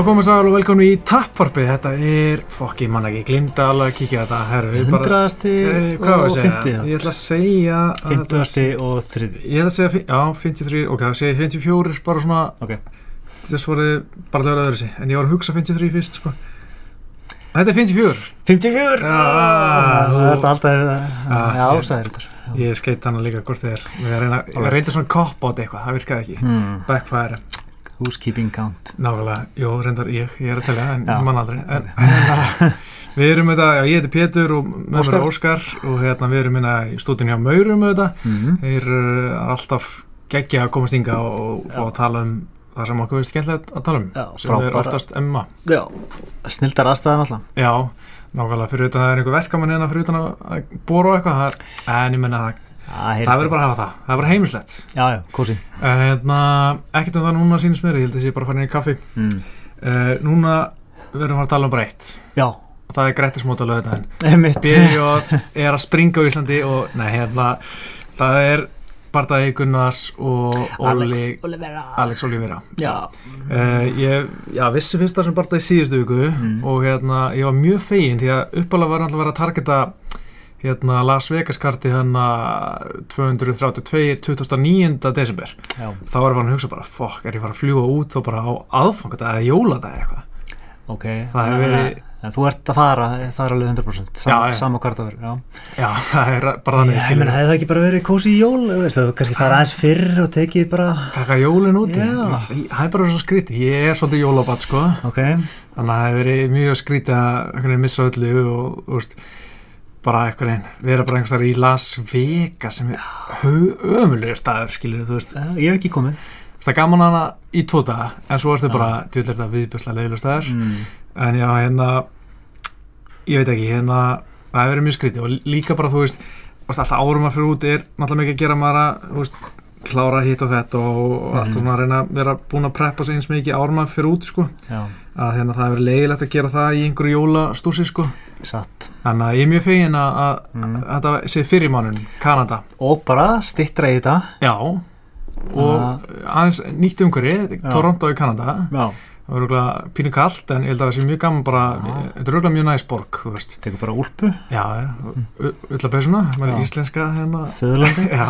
Já, komum sæl og velkomin í Tappvarpið, þetta er, fokk, ég man ekki, glimta alveg að kíkja þetta, herru, við bara, Hundraðasti Eh, og segja? fimmti Ég ætla að segja að Fimmtuðasti og þriði Ég ætla að segja, já, 53, ok, það segja 54 bara svona, Ok. þess voru bara vera öðru sig, en ég var að hugsa 53 fyrst, sko. Þetta er 54, 54 Já, Það þú- er þetta alltaf Já, Já, ég- sagði þetta ég skeit hana líka hvort þið er, við reyndi svona kopp á þetta eitthvað, það virkaði ekki, hmm. Backfire, Housekeeping count? Nákvæmlega, jú, reyndar ég, ég er að telja, en mann aldrei, en, en Við erum þetta, já, ég heiti Pétur og með mér er Óskar. Og hérna við erum hérna í stúdinu hjá Maurum með þetta. mm. Þeir eru alltaf geggja að komast ynga og, fá að tala um það sem okkur veist skemmtilegt að tala um, Já, sem er frábæra. oftast Emma. Já, snildar aðstæðan alltaf Já, nákvæmlega. Fyrir utan að það er einhver verkamann hérna fyrir utan að bóra og eitthvað, er, en ég menna það, Það verður bara að hafa það, það er bara heimislegt. Já, já, kósi En hérna, ekkert um það núna sínist mér, ég held að ég bara inn í kaffi. mm. Uh, núna verðum við að tala um bara eitt Já, og það er grættismóta lögðaðin. einmitt BJ er að springa á Íslandi og nei, hérna það er Bardagi Gunnars og Alex Olivera Alex Olivera Já uh, ég já, vissi fyrst það sem Bardagi síðustu viku Mm. og hérna, ég var mjög fegin því að uppalega var alltaf að vera að targeta hérna Las Vegas karti hérna 232, 2009. desember. Já, þá var farin að hugsa bara, fokk, er ég fara að fljúa út og bara á aðfangat eða jóla það eitthvað? Ok. Það hefur verið- En þú ert að fara, það er alveg 100% Sam, Já, já. Sama hvert að vera Já, já, það er bara þannig Ég meina, hefði það ekki bara verið kósi jól þú veist, þú kannski fara aðeins fyrr og tekið bara taka jólin úti það er bara svo skrítið, ég er svolítið jólabat sko. Ok, þannig að það hefur verið mjög skrítið að missa öllu og þú veist, bara einhvern veginn vera bara einhvers þar í Las Vegas sem er ömulegu staður skilur þú veist, ég hef ekki komið. Það er gaman hana í daga en svo ertu bara, djúlega þetta viðbjörslega leiðilegu staður. Mm. en já, hérna ég veit ekki, hérna það hefur verið mjög skrítið og líka bara þú veist, alltaf árum að fyrir út er náttúrulega mikið að gera maður að veist, klára hitt og þetta og, og allt Mhm. svona að reyna að vera búin að preppa sig eins mikið árum að fyrir út sko. Að hérna það hefur leiðilegt að gera það í einhverju jólastúsi sko satt. Þannig að ég er mjög fegin að, að mm. að þetta sé fyrir mánun, Kanada. Og bara stittra í þetta. Já. Og aðeins nýtt umhverju Já. Toronto í Kanada. Já, það var rúglega pínu kallt en ég held að það sé mjög gaman bara, þetta er rúglega mjög næst borg þú veist, tekur bara úlpu. Já, ullabæsuna maður er íslenska hérna. Föðurlandi já.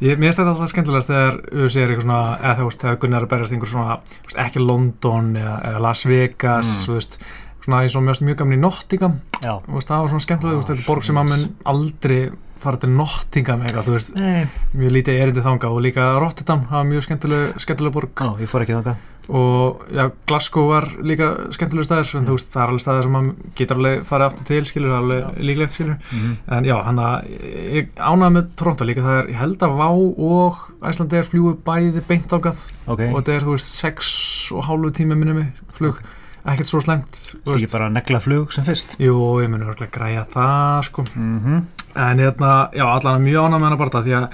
Ég, mér finnst þetta alltaf skemmtilegast þegar UFC er eitthvað svona, eða þú veist, þegar Gunnar er að berjast einhver svona, ekki London eða, Las Vegas, Mm. þú veist, svona eins og mjög, mjög gaman í Nottingham, Já. Veist, það var svona skemmtilega, þetta er borg sem að mun aldrei fara til Nottingham eitthvað, þú veist, Nei, mjög lítið erindi þanga og líka Rotterdam, það var mjög skemmtileg, skemmtileg borg. Ó, ég fór ekki þangað. Og já, Glasgow var líka skemmtileg staður, en þú veist, það er alveg staður sem maður getur alveg farið aftur til, skilur, alveg Já. líklegt, skilur. mm. En já, hann að ég ánægði með Toronto líka það er, ég held að Vá og Æslandi er fljúi bæði beint ágað Ok, og þetta er, þú veist, sex og hálfu tími minni mig flug, ekkert svo slemt það ekki veist. bara negla flug sem fyrst? Jú, ég mun örgulega græja það, sko. Mm -hmm. en hérna, já, allan mjög ánægði með hana bara því að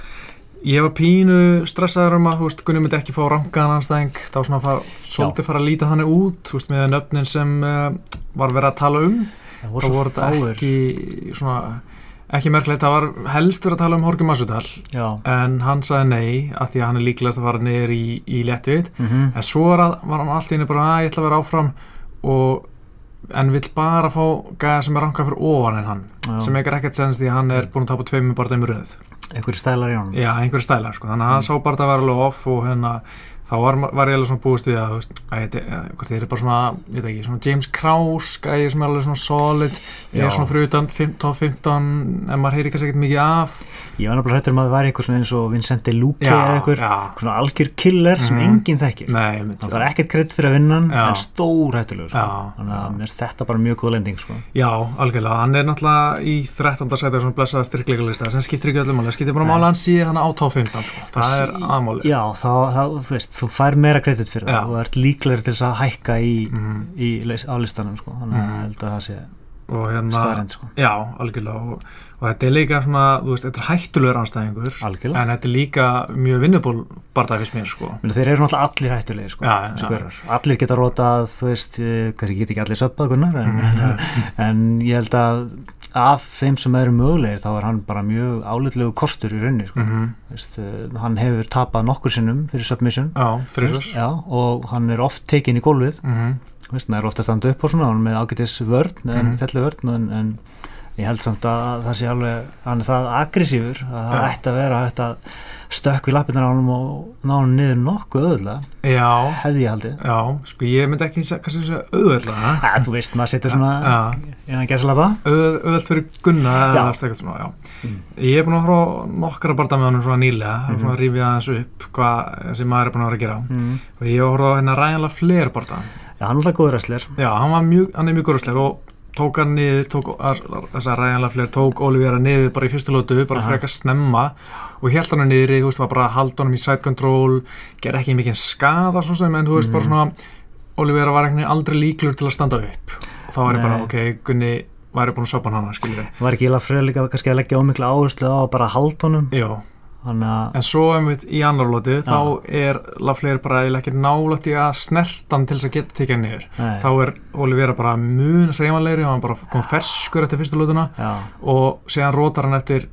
ég var pínu stressaður um að, þú veist, Gunni myndi ekki fá rangaðan anstæðing, þá svona fara, svolítið fara að líta þannig út, þú veist, með nöfnin sem uh, var verið að tala um. Það voru voru fáir. ekki svona, ekki merkilegt, það var helst verið að tala um Horki Masudal en hann sagði nei af því að hann er líklegast að fara niður í, í léttvið mm en svo er að, var hann allt í henni bara að ég ætla að vera áfram og en vill bara fá gæða sem er rankað fyrir ofan en hann sem ekkert ekkert sens því að hann er búin að tapa tveimur þeimur röð. Einhverju stælar í honum. Já, einhverju stælar sko, þannig að hann Mm. sá bara að var alveg off og hérna þá var, var ég alveg svona búist við að, þú veist, að þið er bara svona, ég veit ekki, svona James Krause gæði sem er alveg svona solid ég er svona fyrir utan 5, top 15 en maður heyri kannski ekkert mikið af Ég var náttúrulega hættur um að það væri einhver svona eins og Vincente Luque eða einhver svona algjör killer sem Mhm. enginn þekkir nei, Það var ekkert kredd fyrir að vinna hann en stór hættulegur sko. Þannig að mér finnst þetta bara mjög góð lending sko. Já, algjörlega, hann er náttúrulega í 13. sæti á svona blessaða styrkleikalista sem skiptir ekki öllum það skiptir bara að hann sé hann á top 15 sko. það, Það er aðmáli Já, þá, þá, þú veist, þú fær meira kredit fyrir það Þú ert líklegri til þess að hækka í, mm, í, leys- á listanum sko. Þannig að Mhm. ég held að það sé og hérna staðrind sko. Já, algjörlega og, og þetta er líka svona, þú veist, þetta er hættulegur anstæðingur Algjörlega en þetta er líka mjög vinnuból barndað fyrst mér sko. Þeir eru náttúrulega allir hættulegir sko, Já, já. Allir geta rotað, þú veist, eh, kannski get ekki allir gunnar en, en ég held að af þeim sem eru mögulegir þá er hann bara mjög álitlegu kostur í rauninni sko. mm Veist, uh, hann hefur tapað nokkur sinnum fyrir submission. Já, Já, og hann er oft tekinn í gólfið. Mm Veist, hann er ofta að standa upp og svona hann er með ágætis vörn, en Mhm. fellu vörn en, en ég held samt að það sé alveg hann er það aggressífur að það ætti að vera að stökku í lappirnar á hann og ná hann niður nokkuð öðvöldlega Já, hefði ég haldið. Já, sko ég myndi ekki kannski segja auðveldlega. Æ, þú veist, maður setur svona gæsalapa auð- auðveld fyrir Gunna eða eitthvað svona, já. Mm. Ég er búin að horfa nokkara barða með honum svona nýlega mm Mhm. svona rífið aðeins upp hvað þessi maður er búin að vera að gera. Mm. og ég á hérna ræðanlega fleiri barða Já, hann er alltaf góður wrestler. Já, hann, mjög, hann er mjög góðslegur og tók hann niður, tók þess að ræðanlega fleiri, tók Olivera niður bara í fyrstu lótu, bara Aha. frekar snemma og held hann niður í, þú veist, var bara að halda honum í side control, gerði ekki mikið skada svo sem, en þú veist, bara Mhm. svona Olivera var veginn aldrei líklur til að standa upp. Og þá var ég bara, ok, Gunni væri búin að sopa hann hana, skiljið var ekki fröð líka kannski að leggja ómikla áherslu á að bara halda honum? Að en svo einmitt í annar lóti, þá er Lafleir bara ekki nálægt í að snertan til þess að geta tekið hann nei, þá er Olivera bara mun hreymanlegri og hann bara kom ferskur eftir fyrstu lótuna já, og síðan rótar hann eftir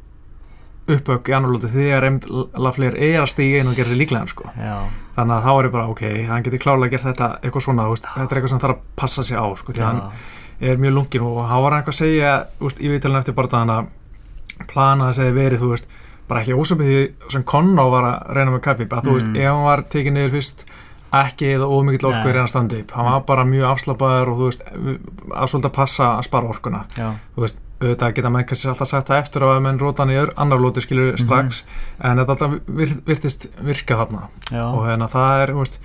uppökk í annar lóti þegar Lafleir er að stíga inn og gera sér líklega sko. já, þannig að þá er ég bara ok, hann getur klárlega gert þetta eitthvað svona, veist, þetta er eitthvað sem þarf að passa sig á sko, því að hann er mjög lungin og hann var eitthvað að segja úst, í viðtælun eftir bara þannig að plana að verið, þú veist bara ekki ósöpið því sem Conno var að reyna með Khabib, að þú veist, Mm. ef hann var tekið niður fyrst ekki eða ómikið orku er hann að standa upp. Hann var bara mjög afslappaður og þú veist að svolítið að passa að spara orkuna. Já, þú veist, auðvitað geta menn kannski alltaf sagt það eftir að menn róta hann í annar lóti skilur Mhm. strax, en þetta alltaf vir, virtist virka þarna. Já, og hérna það er, þú veist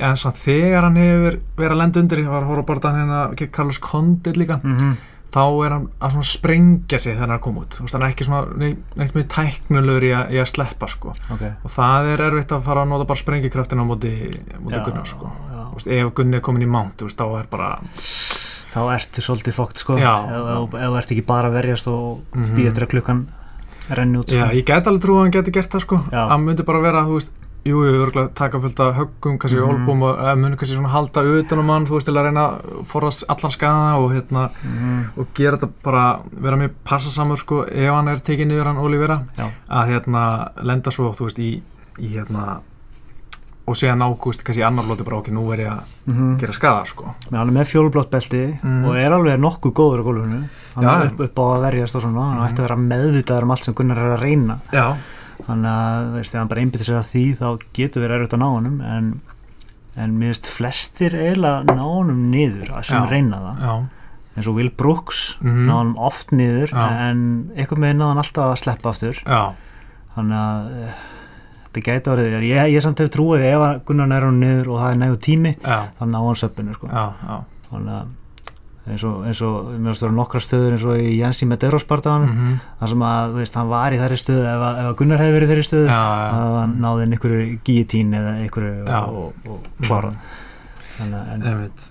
en þegar hann hefur verið að lenda undir, ég var að horfa bara hérna Carlos Condit líka, mhm, þá er hann að sprengja sig þegar hann er að koma út, þú veist, hann er ekki svona neitt, mjög tæknulegur í, að- í að sleppa sko, ok. Og það er erfitt að fara að nota bara sprengikraftina á móti, móti Já, Gunnar sko, veist, ef Gunni er komin í veist, þá er bara þá ertu svolítið fókt sko. Ef, þú ert ekki bara að verjast og Mhm. býða eftir að klukkan renni út Já, sko. ég get alveg trú að hann geti gert það sko. Hann myndi bara vera, þú Jú, ég örgulega taka fullt af höggum, kannski mm Mhm. olbúm og eða muni kannski svona halda utanum hann, þú veist, til að reyna að forðast allan skada og hérna, Mhm, og gera þetta bara, vera mjög passasamur sko, ef hann er tekið niður hann Olivera, að hérna lenda svo, þú veist, í, í hérna og segja ná, þú veist, kannski í annar lóti bara okkur, nú verð ég að mhm. gera skada sko. Men hann er með fjólublátt belti Mm. og er alveg nokkuð góður á gólfinu hann er upp, upp á að verjast og svona hann Mhm. ætti að vera meðvitaður um allt sem Gunnar er að reyna Já, þannig að veist, ef hann bara einbyttir sér að því þá getur verið erfitt að ná honum en, en mér finnst flestir eiginlega ná honum niður að sem Já. reyna það já, eins og Will Brooks Mhm. ná honum oft niður Já. en eitthvað með ná hann alltaf að sleppa aftur já, þannig að uh, þetta gæti orðið ég, ég samt hef trúið ef að Gunnar nær honum niður og það er nægu tími já, þá ná hann söppinu sko. þannig að eins og, eins og mér finnst það eru nokkra stöður eins og í Jensi með Deurospartaðanum Mhm. þar sem að þú veist, hann var í þærri stöðu ef að, ef að Gunnar hefði verið í þeirri stöðu Já, já. að hann náði inn einhverju guillotine eða einhverju Já. og, og, Þannig, að- en, Einmitt.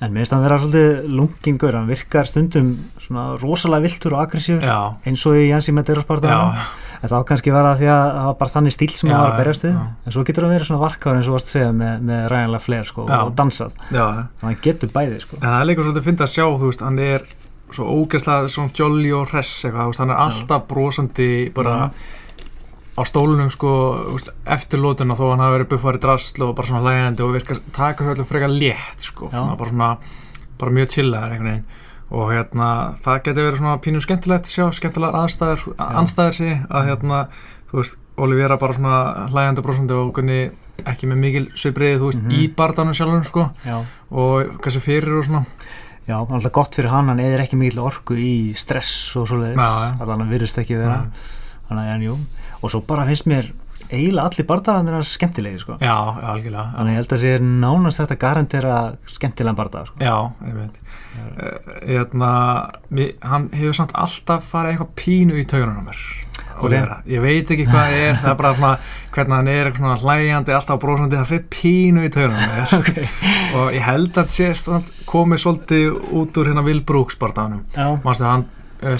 en mér finnst hann vera svolítið lungingur, hann virkar stundum svona rosalega viltur og aggressífur eins og í Jensi með Deurospartaðanum já, en þá kannski var það því að það var bara þannig stíl sem Já, hann var að berjast já. en svo getur hann verið svona varkáður eins og varst að segja með, með ræðanlega fleir sko, Já. og dansað, já, þannig að hann getur bæði sko. En það er líka svolítið að finna að sjá, þú veist, hann er svo ógeðslega svona jolly og hress eitthvað, hann er alltaf brosandi bara á stólunum sko, eftir lótuna þó hann hafi verið buffari drasl og bara svona hlægandi og virka taka höllum frekar létt sko, Já. svona bara svona, bara mjög chillaður einhvern veginn og hérna, það getur verið svona pínu skemmtilegt að sjá, skemmtilegar aðstæður, anstæður sig að hérna, þú veist, Olivera bara svona hlægandi brosandi og kunni ekki með mikil svipriði, þú veist, Mhm. í bardanum sjálfum sko. Já. og kannski fyrir og svona. Já, alltaf gott fyrir hann, hann eðir ekki mikil orku í stress og svoleiðis, já. allan hann virðist ekki vera, þannig að en jú, og svo bara finnst mér eiginlega allir bardaðanir hans skemmtilegi, sko. Já, já, algjörlega Þannig ég held að sé nánast þetta garantera skemmtilegan bardaða, sko. Já, ég veit hérna, mér, hann hefur samt alltaf farið eitthvað pínu í taugunum á mér Ok. Olivera. ég veit ekki hvað það er það er bara svona, hvernig hann er eitthvað svona hlæjandi alltaf brósandi, það fyrir pínu í taugunum á mér Ok. og ég held að sé svona komið svolítið út úr hérna Will Brooks barndanum Já, Manstu, hann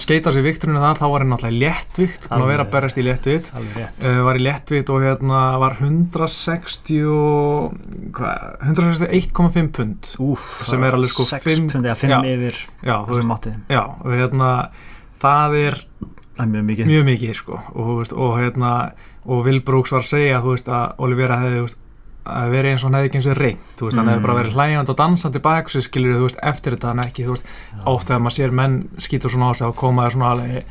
skeita sér vikturinu þar þá var hann náttúrulega léttvikt búin að vera að berjast í léttvikt. Uh, var í léttvikt og hérna var 160 og- hvað, 161,5 pund Úf, Sem er alveg sko 6 fimm- pundi að 5 Já. yfir já, veist, já, og hérna það er er mjög mikið. mjög mikið sko og, veist, og hérna og Will Brooks var að segja veist að Olivera hefði að verið eins og hann hefði ekki eins og reynd þú veist, hann Mm. hefði bara verið hlægjandi og dansandi bak svo skilur þú veist, eftir þetta hann ekki þú veist, oft þegar maður sér menn skýta svona á sig og koma svona alveg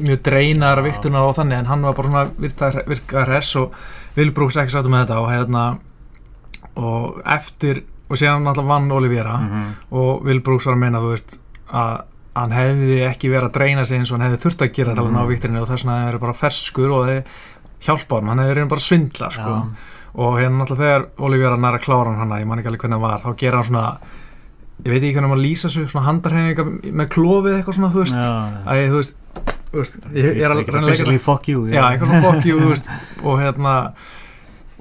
mjög dreinar Já. viktunar og þannig en hann var bara svona virka, virka hress og Will Brooks ekki sáttu með þetta og hérna og eftir og síðan náttúrulega vann Olivera Mhm. og Will Brooks var að meina þú veist að hann hefði ekki verið að dreina sig eins og hann hefði þurft að gera að Mhm. vikturinu og að hérna náttúrulega þegar Olivera nær að klára hann hana, ég man ekki alveg hvernig hann var þá gera hann svona, ég veit ekki hvernig maður lýsa svo svona handarhefinga með klofið eitthvað svona, þú veist, Já, Æ, þú veist, þú veist ég, ég er alveg að Basically fuck you já, eitthvað svona fuck you, þú veist. Og hérna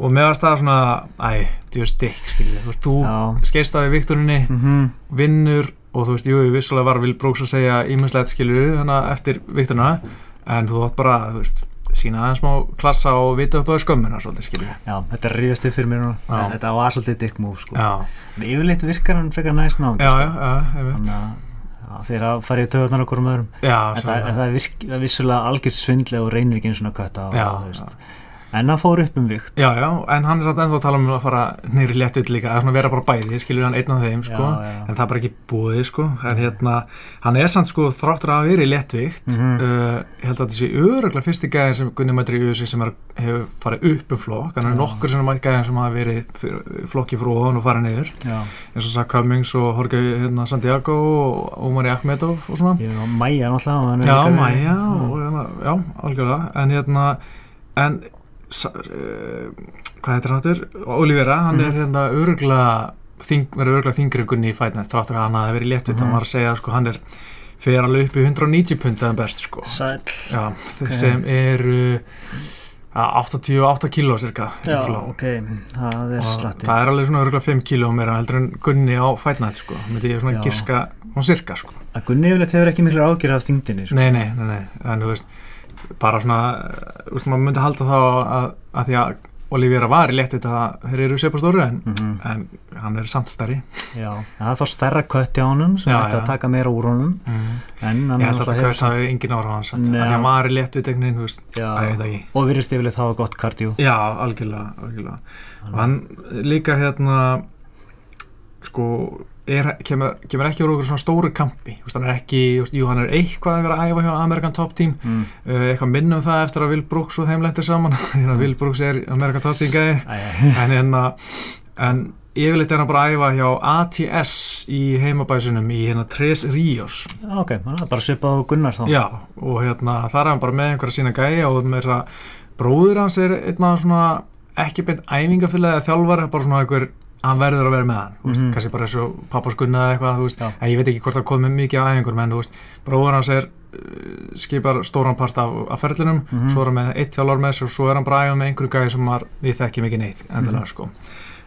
og meðast það svona, æ, djúst dick skilja, þú veist, þú skeist af í vikturinni Mhm. vinnur og þú veist, jú, vissulega var Will Brooks að segja ímestlegt skilur þannig eftir vikturna en þú átt bara, þú veist, sína aðeins smá klassa og vita upp á skömmina svolítið skilur Já, þetta er ríðast upp fyrir mér núna. Já. Þetta var svolítið dick move sko. Já, En Yfirleitt virkar hann frekar næst náðum já, já, já, ég veit Þannig að já, þeir að fara í töðunar okkur um öðrum. Já, En það, það er, virk, það vissulega algjört svindli og eins og kötta og, Já, þú veist. En hann fór upp um vikt já, já, en hann er samt ennþá að tala um að fara nýri létt ut líka, að svona vera bara bæði skilur hann einn af þeim, sko. Já, já. en það er bara ekki búið, sko. En hérna, hann er samt, sko, þráttur að vera í léttvikt Mhm. uh, ég held að sé öruglega fyrsti gæðin sem Gunni mættir í USA sem er, hefur farið upp um flokk, hann er Já. nokkur sem mætt gæðin sem hafa verið flokki frá ofan og farið Já, eins og sagt Cummings og Jorge hérna, Santiago og Omari Akhmedov og svona. Var Mæja náttúrulega hann er uh, hvað heitir hann áttur? Olivera, hann er Mhm. hérna öruglega þing, verið öruglega þingri en Gunni í fætna þráttur að hann hafi verið léttvitt, Mhm. hann var að segja sko, hann er fer alveg upp í 190 puntaðan best sko já, sem eru ja, 88 kíló cirka Já, svona. ok, það er það er alveg svona öruglega 5 kíló meira heldur en Gunni á fætnætt sko myndi ég svona Já. giska, svona cirka sko Að Gunni yfirleitt hefur ekki miklu ágjör af þingdinni sko. nei, nei, nei, nei, en þú veist bara svona, þú veist, maður myndi halda þá að, að því að Olivera var í léttið að þeir eru sepa stóru en, Mhm. en hann er samt stærri. Já, það er þá stærra kött í honum sem Já, ætti að taka meira úr honum. Mm. en hann ég held að hefur kvært hafi engin ára á hans að að hann var í léttið tegnin, þú veist, að og virðist yfirleitt hafa gott kardjú já, algjörlega, algjörlega. Hann líka hérna sko er, kemur, kemur ekki úr okkur svona stóru kampi. Veist, hann er ekki, veist, jú, hann er eitthvað að vera að æfa hjá Amerikan Top Team. Mm. uh, eitthvað minnum það eftir að Will Brooks og þeim lendir saman. Því að Will Brooks er Amerikan Top Team gæði Æ, en, hérna, en yfirleitt er hann bara að æfa hjá ATS í heimabæsunum í hérna Tres Ríos já, ok, það er bara svipað á Gunnar þá. Já, og hérna þar er hann bara með einhverja sína gæja og með þess að bróður hans er einna svona ekki beint æfingafélag eða þjálfar, bara svona einhver hann verður að vera með hann, mm Mhm. -hmm. kannski bara eins og pappaskunna eða eitthvað, veist, en ég veit ekki hvort það komið mikið á æfingur, menn bróður hans er uh, skipar stóran part af, af ferlinum, Mhm. svo er hann með eitt þjálfar með sér og svo er hann bara að æfa með einhverju gæði sem var, við þekkjum ekki neitt, endilega Mhm. sko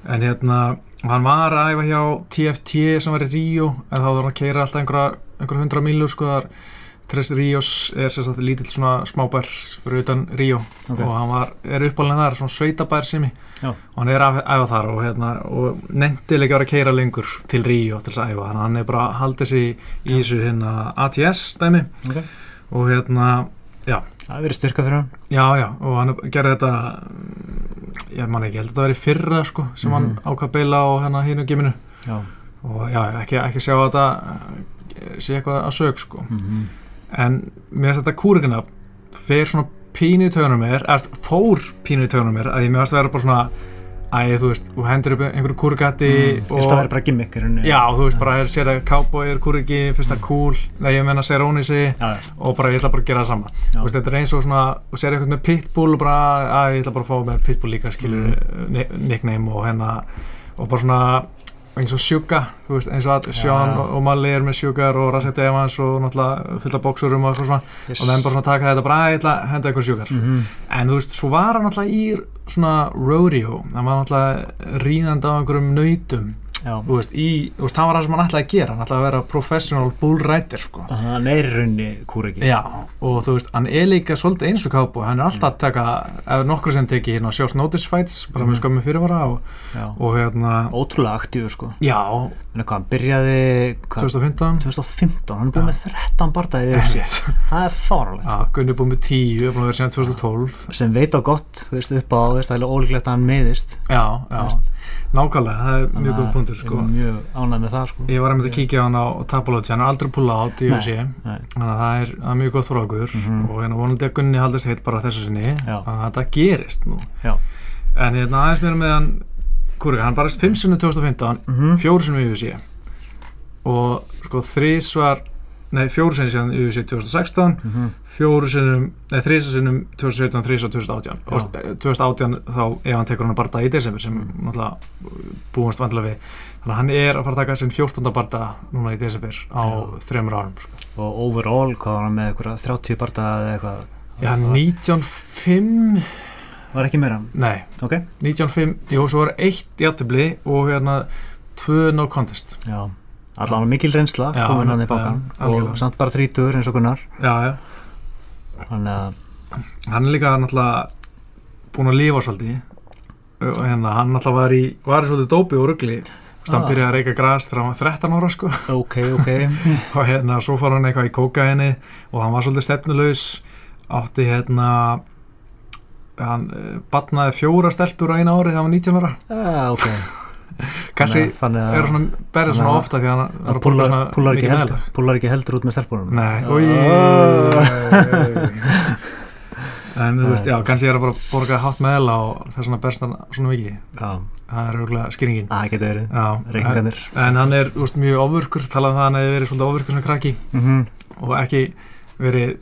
en hérna, hann var að æfa hjá TFT sem var í Ríó en þá var hann að keira alltaf einhverja, einhverja hundra mílur sko þar Tres Ríos er sem sagt lítill svona smábær fyrir utan Ríó. Ok. og hann var, er uppálega þar, svona sveitabær sem Já. og hann er að æfa þar og, hérna, og nefndi líka að keira lengur til Ríó til þess að æfa, hann er bara að halda sig í þessu hérna ATS dæmi. Ok. og hérna, já. Það verið styrka fyrir hann. Já, já, og hann gerði þetta mm, ég man ekki, ég held að þetta í fyrra sko, sem hann Mhm. ákvað beila á hérna hínu giminu. Já, og já, ekki, ekki sjá að þetta sé eitthvað að sög sko. Mm en mér finnst þetta kúrikina fer svona pínu í tögunum mér eða fór pínu í tögunum mér að ég mér finnst að vera bara svona æ, þú veist, þú hendur upp einhverju kúrikatti mm. fyrst það verið bara gimmick í rauninni. já, þú veist, bara er sér að cowboy er kúriki finnst það cool, nei, ég menna Serónisi já, já, og bara ég ætla bara að gera það sama. Þú veist, þetta er eins og svona, þú sér eitthvað með pitbull og bara, að ég ætla bara að fá með pitbull líka skilur Mm. nickname og hérna og bara svona eins og Suga, þú veist, eins og að Sean Já. og, Malli er með Sugar og Rassetti Evans og náttúrulega fullt af bóksurum og eitthvað svona. Yes. og þeim bara svona taka þetta bara, að að henda eitthvað Sugar mm en þú veist, svo var hann náttúrulega í svona rodeo, hann var náttúrulega ríðandi á einhverjum nautum veist, í, veist, það var það sem hann ætlaði að gera hann ætlaði að vera professional bull rider sko. Hann er í rauninni kúriki og þú veist, hann er líka svolítið eins og kápu, hann er alltaf að taka ef nokkur sem teki hérna short notice fights bara með Mhm. skömmu fyrirvara og, og hérna, Ótrúlega aktífur sko já, Hann byrjaði hvað, 2015 2015, hann er búin Já. með 13 bardaði í UFC Shit. Það er fáralegt Já, Gunni er búin með 10, er búin að vera síðan 2012 sem veit á gott, þú veist, upp á það er ólíklegt að hann meðist Já, já, nákvæmlega, það er mjög góð punktur sko. er mjög ánægð með það sko Ég var einmitt að kíkja á hann á Tapolóti, hann er aldrei pulla át í. UFC. Þannig að það er, er mjög gott frá okkur Mhm. og hérna vonandi að Gunni haldist heitt bara þessu sinni að þetta gerist nú. En hérna aðeins mér með hann Kúrika, hann barist 5 sinni 2015 Mhm. fjóru sinni í UFC og sko þrísvar nei, fjóru sinni síðan í UFC 2016 Mhm. fjóru sinnum, nei þrísa sinnum 2017, þrísa 2018 Já. og eh, 2018 þá ef hann tekur hann að barda í desember sem Mm. náttúrulega búast vandilega við þannig að hann er að fara að taka sinn 14. barda núna í desember á Já. þreymur árum sko. og overall, hvað var hann með eitthvað 30 bardaði eða eitthvað Já, 19.5 var ekki meira? Nei, ok, 19.5 jú, svo var eitt játtöfli og hérna tvö no contest. Já. Allan mikil reynsla komin hann í bákan algjörlega. og samt bara 30 eins og Gunnar. Já, já, þannig að hann er líka náttúrulega búin að lifa svolítið. Og hérna, hann náttúrulega var í var í svolítið dópi og rugli. Hann Ah. byrjaði að reyka gras þegar hann var 13 ára sko. Ok, ok. Og hérna svo fór hann eitthvað í kókaini og hann var svolítið stefnulegs átti hérna hann uh, batnaði fjóra stelpur á eina ári þegar hann var 19 ára. Ah, ok. Kannski er svona berið þannig svona ofta því hann var að púlar, svona mikið meðlag. púlar ekki heldur út með stelpunum. Nei, oi En þú veist, já, kannski er að bara borga hátt meðla og þess vegna berst hann svona mikið. Já, það er auðvitað skýringin. Það getur verið. En, hann er mjög ofurkur, talað um það að hann hefði verið svolítið ofurkur sem krakki. Mm og ekki verið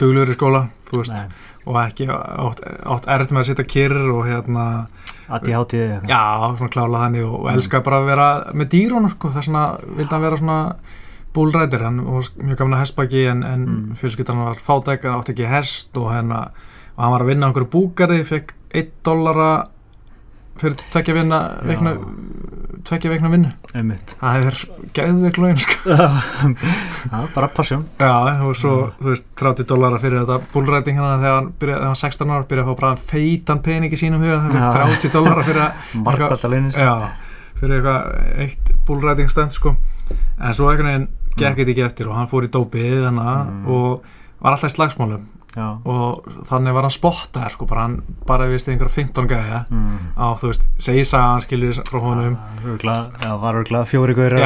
duglegur í skóla þú veist. Og ekki átt, átt erfitt með að sitja kyrr og hérna, aðti hátíði eitthvað já, svona klála þannig og, og elskaði bara að vera með dýrunum sko, þess vegna vildi hann vera svona búlrætir, hann var mjög gaman að hestbaki en, en Mm. fjölskyldan var fátæk átti ekki hest og hérna og hann var að vinna á einhverju búgarði, fekk 1 dollara fyrir tvekja vinna Já. veikna, tvekja veikna vinnu. Það er geðveik laun sko. já, bara passion. Já, og svo, þú veist, 30 dólarar fyrir þetta bullræting hérna þegar hann byrjaði, þegar hann var 16 ára, byrjaði að fá bara feitan pening í sínum huga, er 30 dólarar fyrir að, markvalda launin já, fyrir eitthvað, eitt bullræting stönd, sko. En svo veginn gekk þetta ekki eftir og hann fór í dópið Mm. og var alltaf í slagsmálum já og þannig var hann spottaður, sko, bara hann bara vist einhverja 15 gæja mm. á, þú veist, segi sagan, skilur frá honum. Örugglega- já, var örgulega fjóri guður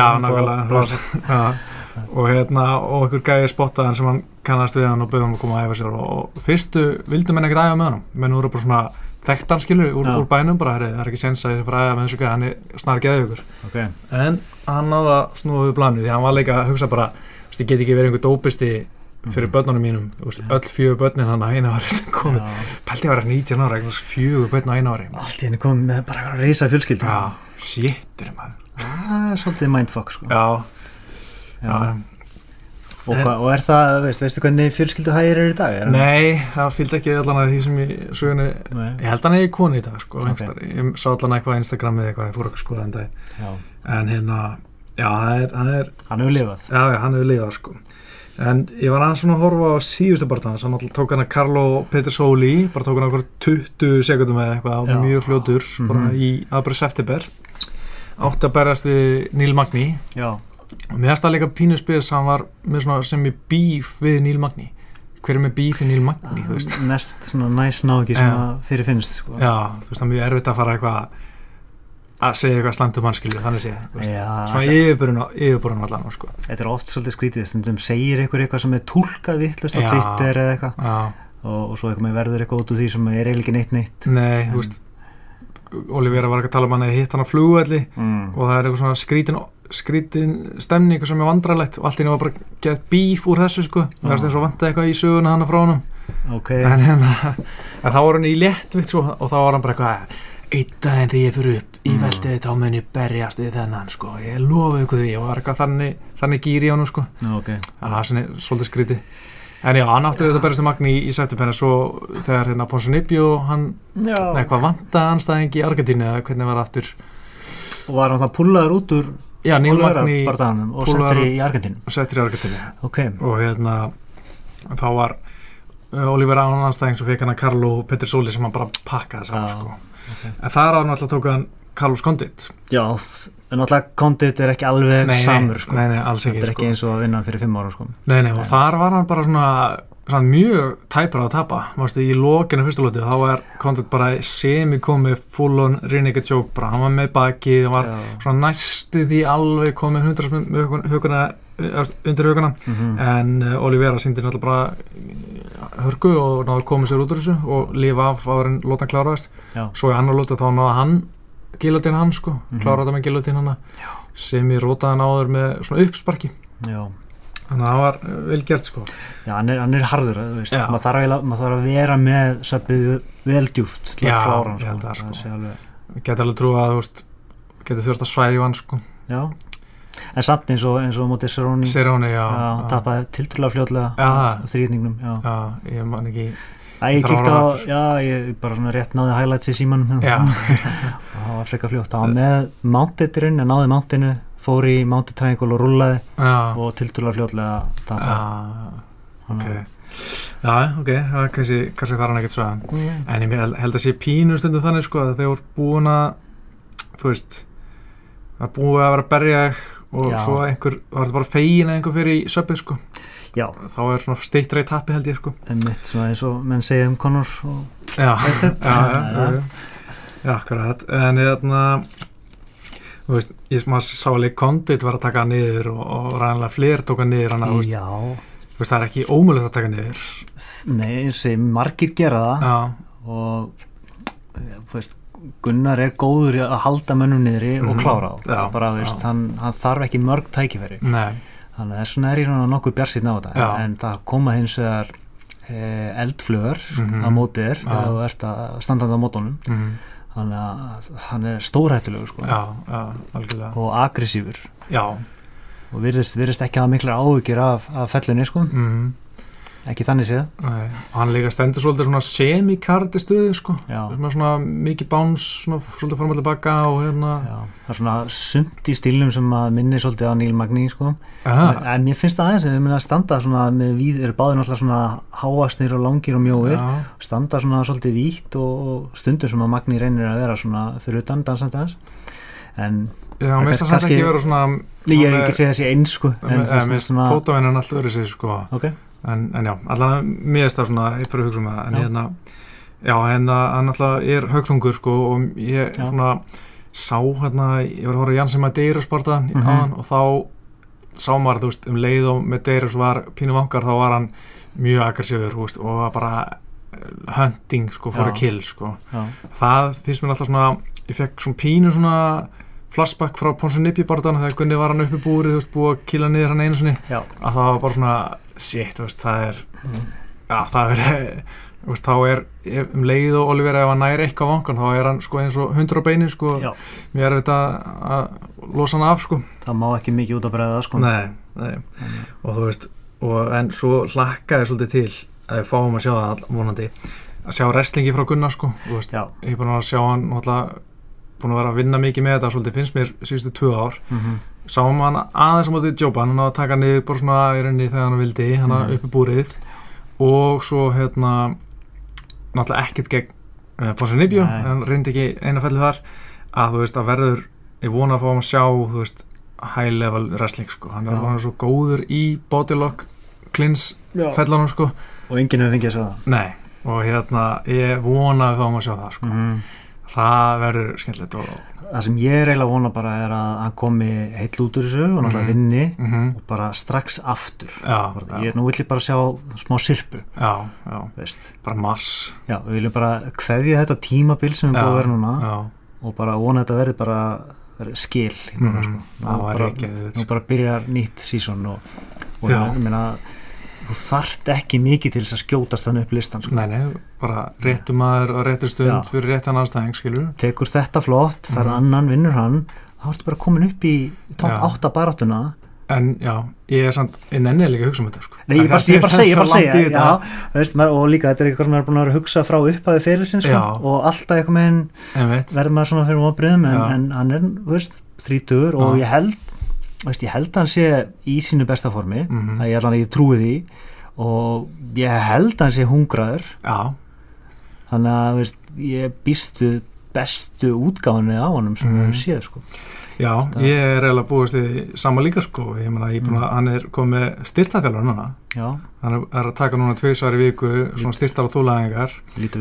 og hérna og einhver gæði spottaðan sem hann kannast við hann og bauði hann að koma að æfa sér og, og fyrstu vildu menn ekkert æfa með hann menn voru bara svona þekktan skilur úr, Já. úr bænum bara, það er ekki sens að ég fara að æfa með þessu gæði hann er snar geðið ykkur ok, en hann náða snúa við planu því hann var líka að hugsa bara ég get ekki verið einhver dópisti fyrir Mhm. börnunum mínum, Já. öll fjögur börnin hann að eina ári sem komið, pælti að vera 19 ára fjögur börn á eina ári allt í henni komið með bara eitthvað reysa fjölskyldu já, shittur maður er svolítið mindfuck sko já, Já. Og, hva, og er það, veist, veistu hvernig fjölskyldu hægir er í dag? Er Nei, það fylgdi ekki allan að því sem ég sögunu, Nei. ég held að hann eigi konu í dag sko, Ok. okay. ég sá allan eitthvað á Instagram eða eitthvað, ég fór að skoða en en hérna, já, er, hann er Hann hefur lifað. En ég var aðeins svona að horfa á síðustu barndans hann tók hann að Carlo Petersoli bara tók hann okkur 20 sekundum eða eitthvað, Já. mjög fljótur bara Mhm. í aðbæri september átti að berjast við Neil Magni Já. og mér það líka pínu spils hann var sem í bíf við Neil Magni hver er með bíf við Neil Magni, þú veist Nest svona næs náki sem Já. að fyrir finnst, sko. Já, þú veist það er mjög erfitt að fara eitthvað að segja eitthvað slæmt um mannskilju þannig sé, svona yfirburun allan, sko. Þetta er oft svolítið skrítið, stundum segir einhver eitthvað sem er tólkað vittlust á. Twitter eða eitthvað. Og, og svo eitthvað verður eitthvað út úr því sem er eiginlega ekki neitt neitt. nei, En- þú veist Olivera var ekki að tala um hann að hitt hann á flugvelli Mm. og það er eitthvað svona skrítin skrítin stemning sem er vandrarlegt og allt nú var bara gett bíf úr þessu, sko. Það er og vantaði eitthvað í söguna hann frá honum. Ok, en, hérna, en þá var hann í léttvitt svo, og þá var hann bara eitthvað einn daginn þegar ég fyrir upp í Mm. veldi þá mun ég berjast við þennan sko, ég lofa ykkur því og var eitthvað þannig, þannig gýr í honum sko. ok. þannig að það er svolítið skrítið en já, hann átti þetta berjast við Magni í, í september svo þegar hérna Ponsunibjó hann, Já. nei hvað vantaði hann staðing í Argentínu eða hvernig var aftur og var hann það púlaður út úr Olivera bardaganum og settur í. Argentínu settir í Argentinni ok, og hérna þá var uh, Oliver Ánanstæðing sem fekk hann að Carlo Petersoli sem hann bara pakkaði saman sko. Ok. en það er hann alltaf tók hann Carlos Condit já en alltaf kondit er ekki alveg samur sko. nei, nei, alls þetta ekki, er ekki sko. eins og að vinna hann fyrir fimm ára sko. nei, nei, og Nei. þar var hann bara svona, svona mjög tæpar að tapa Mástu, í lokinu fyrsta lóti þá var Condit bara semi komið full on renegade joke bara, hann var með baki var Já. svona næstu því alveg komið hundra huguna undir huguna Mhm. en uh, Olivera síndi náttúrulega bara hörku og að koma sér út úr þessu og lifa af áður en lótan kláraðist Já. svo í annar lóta þá náða hann gilotin hann sko, Mhm. kláraði þetta með gilotin hann sem ég rótaði hann áður með svona uppsparki. Já. Þannig að það var uh, vel gert sko. Já, hann er, hann er harður, þú veist, maður þarf, eiginlega- maður þarf að vera með söpið vel djúft til að klára hann, ég held það, sko. alveg, trú að þú veist geti þurft að svæju hann sko. Já, en samt eins og, eins og mótið Seróni, hún já, já, tapaði tiltrúlega á þrýðningnum, ég man ekki. Æ, ég kíkti á, aftur. já, ég bara svona rétt náði highlights í símanum, og það var frekka fljótt, það var með mountedirinn, en náði mountinu, fór í triangle og rúlaði já, og tiltrúlega fljótlega tapaði. já Þannig ok að- já, ok, það er kannski, kannski þarf hann ekkert svæðan Mm. En ég held að sé pínu stundu þannig sko að þeir voru búin að þú veist að búið að vera að berja og Já. svo einhver, var þetta bara fegin að einhver fyrir í söpið sko, Já, þá er svona steittra í tappi held ég sko. Einmitt svona eins og menn segja um Conor og Já, já, já, akkurat. En þarna þú veist, ég sá alveg Condit var að taka niður og, og ræðanlega fleir tók hann niður hann að, þú veist, það er ekki ómulegt að taka niður. Nei, eins og margir gera það. Og þú veist, Gunnar er góður í að halda mönnum niðri og Mhm. klára á Já, bara, veist, hann, hann þarf ekki mörg tækifæri. Nei, þannig að þess vegna er ég svona nokkuð bjarsýtn á þetta. Já. en það koma hins vegar e, eldflögur Mhm. á móti þér eða þú ert að standandi á mótunum. Mm, þannig að hann er stórhættulegur sko, já, já, algjörlega. Og aggressífur Já, og virðist, virðist ekki hafa miklar áhugir af, af fellunni sko, mm, ekki þannig séð. Nei, og hann líka stendur svolítið svona semi-kardi stuði sko. Er svona mikið báns svona svolítið fram og tilbaka og hérna já, það er svona sumt í stílum sem að minni svolítið á Neil Magni sko. Aha, en mér finnst það aðeins að við minna að standa svona með við, eru báðir náttúrulega svona háasnir og langir og mjóir. Já, standa svona svolítið vítt og, og stundum sem að Magni reynir að vera svona fyrir utan dansandi hans en já, mér finnst það samt ekki vera svona ég er ekki að segja þessi eins sko en en, en, fótavennan allt öðru sig sko. Ok, en, en já, allan mér finnst það svona fyrir að hugsa um það en hérna, já, hérna hann alltaf er högþungur sko og ég Já. svona sá hérna, ég var að horfa Janssen Madeira sporta mm Mhm. -hmm. og þá sá maður, þú veist, um leið og Medeiros var pínu vangar, þá var hann mjög aggressífur, og var bara eh, hunting, sko, for Já. a kill, sko já, það finnst mér alltaf svona ég fekk svona pínu svona flashback frá Ponsa Nippi barðan þegar Gunni var hann uppi búrið, þú veist, búið að killa niður hann einu sinni. Já, að það var bara svona shit, þú veist, það er já, það er veist, þá er um leið og Oliver ef hann næri eitthvað vangan, þá er hann sko eins og hundur á beinu, sko, já. Mér er þetta að losa hann af, sko. Það má ekki mikið út að bregða sko. Nei, nei, og þú veist og en svo hlakkaði svolítið til að við fáum að sjá það vonandi. Að sjá wrestlingi frá Gunnar, sko ég er búin að sjá hann náttúrulega búin að vera að vinna mikið með þetta svolítið finnst mér síðustu tvö ár. Mhm, sáum hann aðeins á móti Jóba hann að taka niður bara svona í rauninni þegar hann vildi hann Mhm. uppi búrið. Og svo hérna náttúrulega ekkert gegn uh, Ponsi Nibjó, Nei. hann reyndi ekki eina fellu þar. Að þú veist að verður ég vona að fá hann að sjá þú veist high level wrestling sko. Hann Já. er svo góður í bodylock klins já. fellunum sko. Og enginn hefur fengið að segja það? Nei. Og hérna ég vona að fá hann að sjá það sko. Mhm það verður skemmtilegt og það sem ég er eiginlega að vona bara er að hann komi heill út úr þessu og náttúrulega Mhm. vinni mm og bara strax aftur. Já, bara, ég, nú vill ég bara sjá smá sirpu já, já, veist. bara mars. Já, við viljum bara kveðja þetta tímabil sem við búið að vera núna já, og bara vona að þetta verði bara verði skil núna, Mhm. sko. Nú var bara, nú bara byrjar nýtt sísón og, og ég meina þú þarft ekki mikið til þess að skjótast þannig upp listan sko. Nei, nei, bara réttu maður og réttu stund Já. fyrir réttan aðstæðing, skilur tekur þetta flott, fær Mhm. annan, vinnur hann þá ertu bara komin upp í topp Já. 8 baráttuna en já, ég er samt, ég nenni líka að hugsa um þetta sko. Nei, ég bara, Þetta ég bara segja, ég bara segja og líka þetta er eitthvað sem er búin að vera að hugsa frá upphafi fyrirlsin sko, og alltaf eitthvað með henn verður maður svona fyrir vonbriðum en, en hann er, þú veist, þrítugur og Já. ég held, veist, ég held að hann sé í sínu besta formi, Mhm. að ég allan ég trúi því. Og ég held að hann sé hungraður. Já, þannig að, veist, ég býstu bestu útgáðinu á honum sem við höfum séð, sko já, Það- ég er eiginlega búist í sama líka sko, ég meina, ég er búin að, hann er komið styrtaþjálfur núna, hann er, að taka núna tveisvar í viku, svona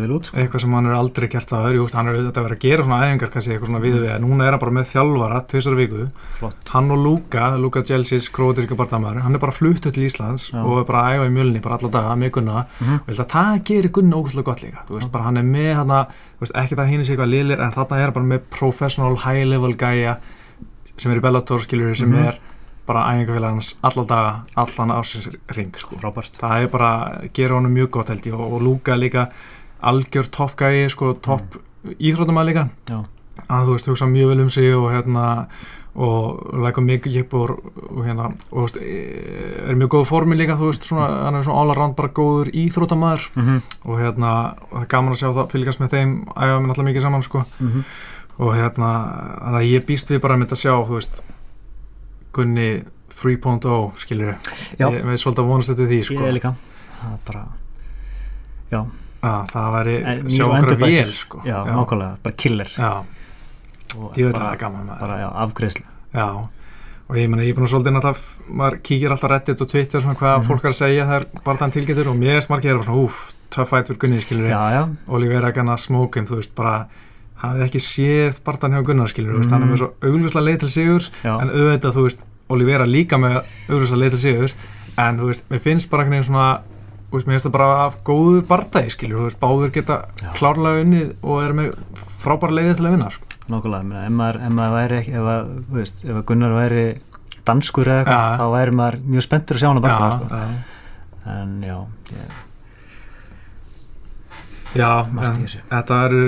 vel út, sko. Eitthvað sem hann er aldrei gert að öðru, hann er auðvitað að vera að gera svona æfingar kannski eitthvað svona við við, en núna er hann bara með þjálfara tveisvar í viku, flott, hann og Luka, Luka Jelsis, króatíska barndamæður, hann er bara fluttu til Íslands Já. og er bara að æfa í mjölni bara alla daga með Gunna. Mhm. og ég held að það gerir Gunna ógustlega gott líka. Veist, bara hann er með hann að, ekki það hinn sé eitthvað liðlir en þarna er bara með professional high level gæja sem er í Bellator skiljur sem Mhm. er bara æfingafélag hans alla daga, allan ásins ring sko. frábært það er bara, gera honum mjög gott held ég og, og Luka líka algjör topp gæji, sko, topp mm. íþróttamæð líka Já. hann, þú veist, hugsa mjög vel um sig og hérna og læka mikið jip og, og hérna og þú veist, e- er mjög góð formi líka þú veist, svona, hann er svona all around bara góður íþróttamæður mm -hmm. og hérna, og það er gaman að sjá það fylgjast með þeim, æfa mér náttúrulega mikið saman sko og hérna, þannig að ég býst við bara að mynda að sjá, þú veist Gunni 3.0 skilur Já. ég veist svolítið að vonast þetta því ég sko. er líka. Það er bara, að það væri, sjá og endurbættur. vel sko. Já, nákvæmlega, bara killer. Já, og ég veit að það er gaman bara já, afgreðslu Já, og ég meina, ég er búin að svolítið náttúrulega, maður kíkir alltaf reddit og twitter svona hvað Mhm. fólk er að segja þegar bara þann tilgetur og mér er smarkið er svona, úf, fætt fyrir Gunni, skilur já, já, Olivera Ganna Smokin, þú veist, bara hafið ekki séð barðan hjá Gunnar, skilur mm. hann er með svo augljóslega leið til sigur já, en auðvitað, þú veist, Olivera líka með augljóslega leið til sigur en, þú veist, mér finnst bara einhvern veginn svona þú veist, mér finnst það bara af góðu barðæði, skilur þú veist, báður geta Já. klárlega unnið og er með frábæra leiði til að vinna, sko nákvæmlega ef maður, ef maður væri ekki ef, að, þú veist, ef að Gunnar væri danskur eða eitthvað, Já. þá væri maður mjög spenntur að sjá hann að bara já, sko. já. en já, ég, Já, en þetta eru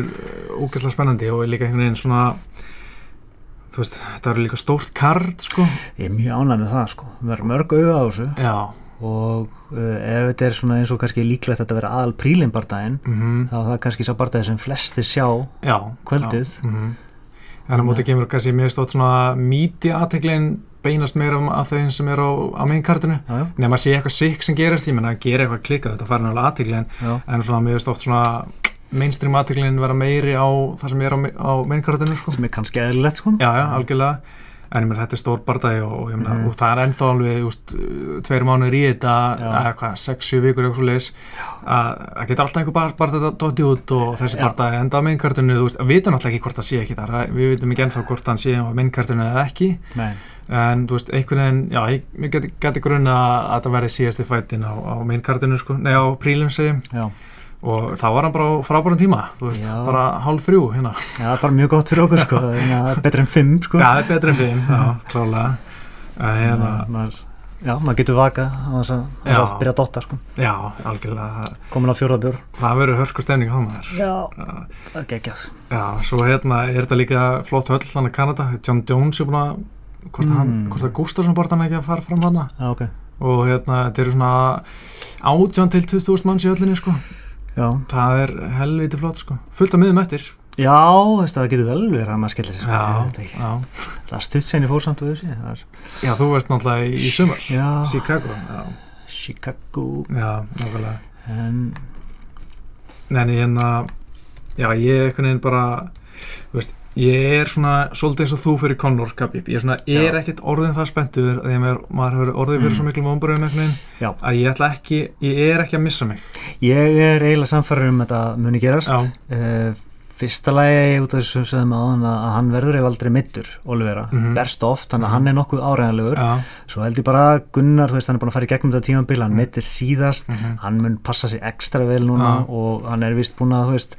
úgæslega spennandi og líka einhvern veginn svona þú veist, þetta eru líka stórt kard sko. ég er mjög ánægð með það sko. við erum mörg auða á þessu Já, og uh, ef þetta er svona eins og kannski líklegt að þetta vera aðal prílin bardaginn mhm, þá er það kannski sá bardagi sem flesti sjá já Kvöldið. já, mhm. En á móti kemur kannski mjög stótt svona mídja aðteglin beinast meira um að þeim sem er á, á já, nema að sé eitthvað sikk sem gerist, ég menna að gera eitthvað klikkað þetta fara náttúrulega aðteglin en svona mjög stótt svona mainstream aðteglin vera meiri á það sem er á, á mainkartinu sko. sem er kannski eðlilegt sko. Já, já, algjörlega en ég meina þetta er stór bardagi og, og, mm. Og það er ennþá alveg úst, tveir mánuður í þetta eða hvað, 6-7 vikur eitthvað svo leis að það getur alltaf einhver bar, bara þetta dotti út og þessi bardagi enda á minnkartinu við vitum alltaf ekki hvort það sé ekki þar við vitum ekki ennþá hvort hann sé á minnkartinu eða ekki. Nei, en þú veist, einhvern veginn, já, ég, geti, grunna að þetta verði síðasti fætin á, á minnkartinu sko, nei á prílim segjum já, og þá var hann bara frábærum tíma þú veist, bara hálf þrjú hérna já, það er bara mjög gott fyrir okkur sko. það er betra en fimm sko. Já, það er betra en fimm, já, klálega En hérna, að maður, já, maður getur vaka á þess að, að byrja að dotta sko. já, algjörlega það, komin á fjóraðbjór það verður hörku stemning á maður já, það er geggjað Já, svo hérna er þetta líka flott höll hann að Kanada, John Jones er búin að hvort, mm. hann, Mm. hvort að Gustafsson borta hann ekki að fara fram hann já, ok, og hérna, þetta eru svona 18 til 20.000 manns í höllinni sko. Já, það er helviti flott sko. fullt af miðum eftir. Já, það getur vel verið að maður skellir sér sko. það stutt sen í fórsamt og þessi já, þú veist náttúrulega í, í sumar. Já, Chicago, já, Chicago. Já, nákvæmlega. En, En ég hérna, já ég er einhvern veginn bara, þú veist, ég er svona svolítið eins og þú fyrir Conor Khabib, ég er svona, er ekkert orðin það spenntur að ég maður, maður hefur orðið fyrir Mm. svo miklu veginn, Já. að ég ætla ekki, ég er ekki að missa mig. ég er eiginlega samfæður um þetta muni gerast uh, fyrsta lagi út af þessu sem sögðum áðan að að hann verður ef aldrei middur Olivera, Mhm. berst oft þannig að Mhm. hann er nokkuð áræðanlegur svo held ég bara Gunnar, þú veist, hann er búin að fara í gegnum þetta tímabil, hann Mhm. mittir síðast mhm, hann mun passa sig ekstra vel núna Já. og hann er vist búin að þú veist,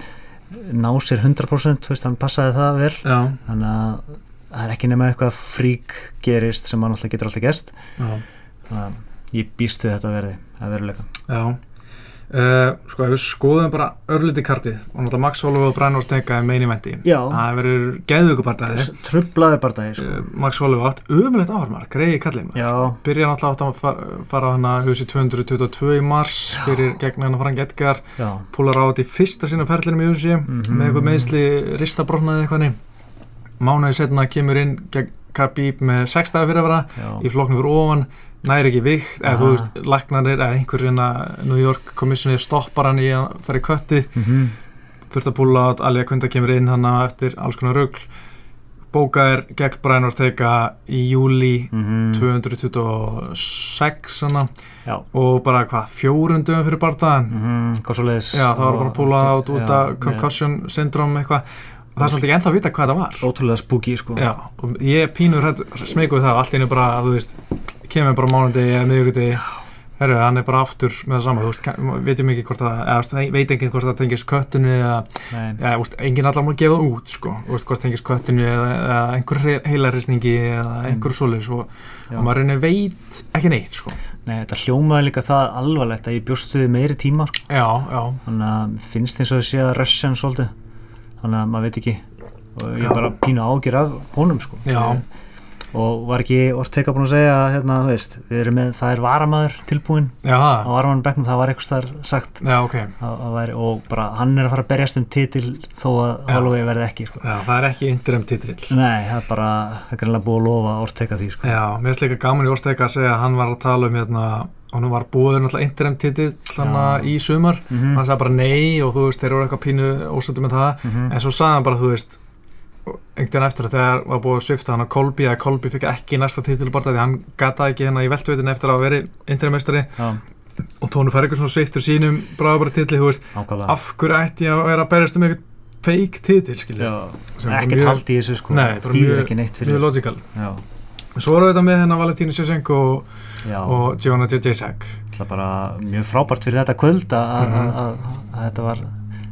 ná sér 100% þú veist, hann passaði það vel. Já, þannig að það er ekki nema eitthvað frík gerist sem hann alltaf getur alltaf gest þannig að ég býst við þetta verði að veruleika. Já. Uh, sko, ef við skoðum bara örlítið kartið og náttúrulega Max Holloway og Brian Ortega main eventi Já. það verður geðvökupartaði trublaður bardagi sko. uh, Max Holloway átt umulegt áhörmar, greiði kallið já, byrja náttúrulega átt að fara, fara á hana husi 222 í mars fyrir gegn hann Frank Edgar já, púlar á þetta í fyrsta sinna ferlinum í husi Mhm. með eitthvað meðsli ristabrotnaði eitthvað nei. mánuði setna kemur inn gegn Khabib með 6 dagar fyrir að vera já. í flokknu fyrir ofan næri ekki vikt, eða þú veist lagnanir eða einhver hérna New York komissjónið stoppar hann í að fara í köttið. Mhm. þurft að púla át, Alja Kunda kemur inn hann eftir alls konar rugl. Bókaðir gegn Brian Ortega í júli Mhm. 226 hana, og bara hvað, fjórundum fyrir hvað svo leiðis já, það var bara að púla át út af concussion syndrom eitthvað það er svolítið ekki ennþá að vita hvað það var. Ótrúlega spooky sko. já, ég pínur smekuð það, allt einu bara, þú veist kemur bara mánundi eða miðugudi herru, hann er bara aftur með það sama þú veist, veitum ekki hvort það, eða veist, veit enginn hvort það tengist köttinu eða Já, úst, enginn allar má gefa það út sko, úst, hvort tengist köttinu eða, eða einhver heilarisningi eða einhver svoleiðis og, og maður reynir veit ekki neitt sko. Nei, þetta hljómaði líka það alvarlegt að ég bjóst við meiri tíma sko. Já, já, þannig að maður veit ekki og ég er bara pínu ágjur af honum sko. Já. Og var ekki Ortega búin að segja að hérna, veist, með, það er varamaður tilbúin já, á varamann bekknum, það var eitthvað sagt já, ok að, að væri, og bara hann er að fara að berjast um titil þó að. Holloway verði ekki sko. Já, það er ekki interim titill Nei, það er bara, það er greinlega búið að lofa Ortega því sko. Já, mér finnst líka gaman í Orstega að segja að hann var að tala um hérna, hann var búið náttúrulega interim titill Já. í sumar Mhm. hann sagði bara nei og þú veist, þeir eru eitthvað pínu ósöndu með það, Mhm. en svo sagði hann bara, þú veist einhvern veginn eftir að þegar var búið að svifta hann að Kolby, að Kolby fikk ekki næsta titil bara því hann gata ekki hérna í veltuveitin eftir að veri interimestari Já, og Tónu svona sviftur sínum bráðabara titli, þú veist, af hverju ætti ég að vera að berjast um eitthvað fake titil, skilja er ekkert mjög- haldi í þessu sko. Þýðir mjög- ekki neitt mjög fyrir logical. Já, Svo við þetta með hennar Valentínu Sjösenko og, það er bara mjög frábært fyrir þetta kvöld að, Mhm. að þetta var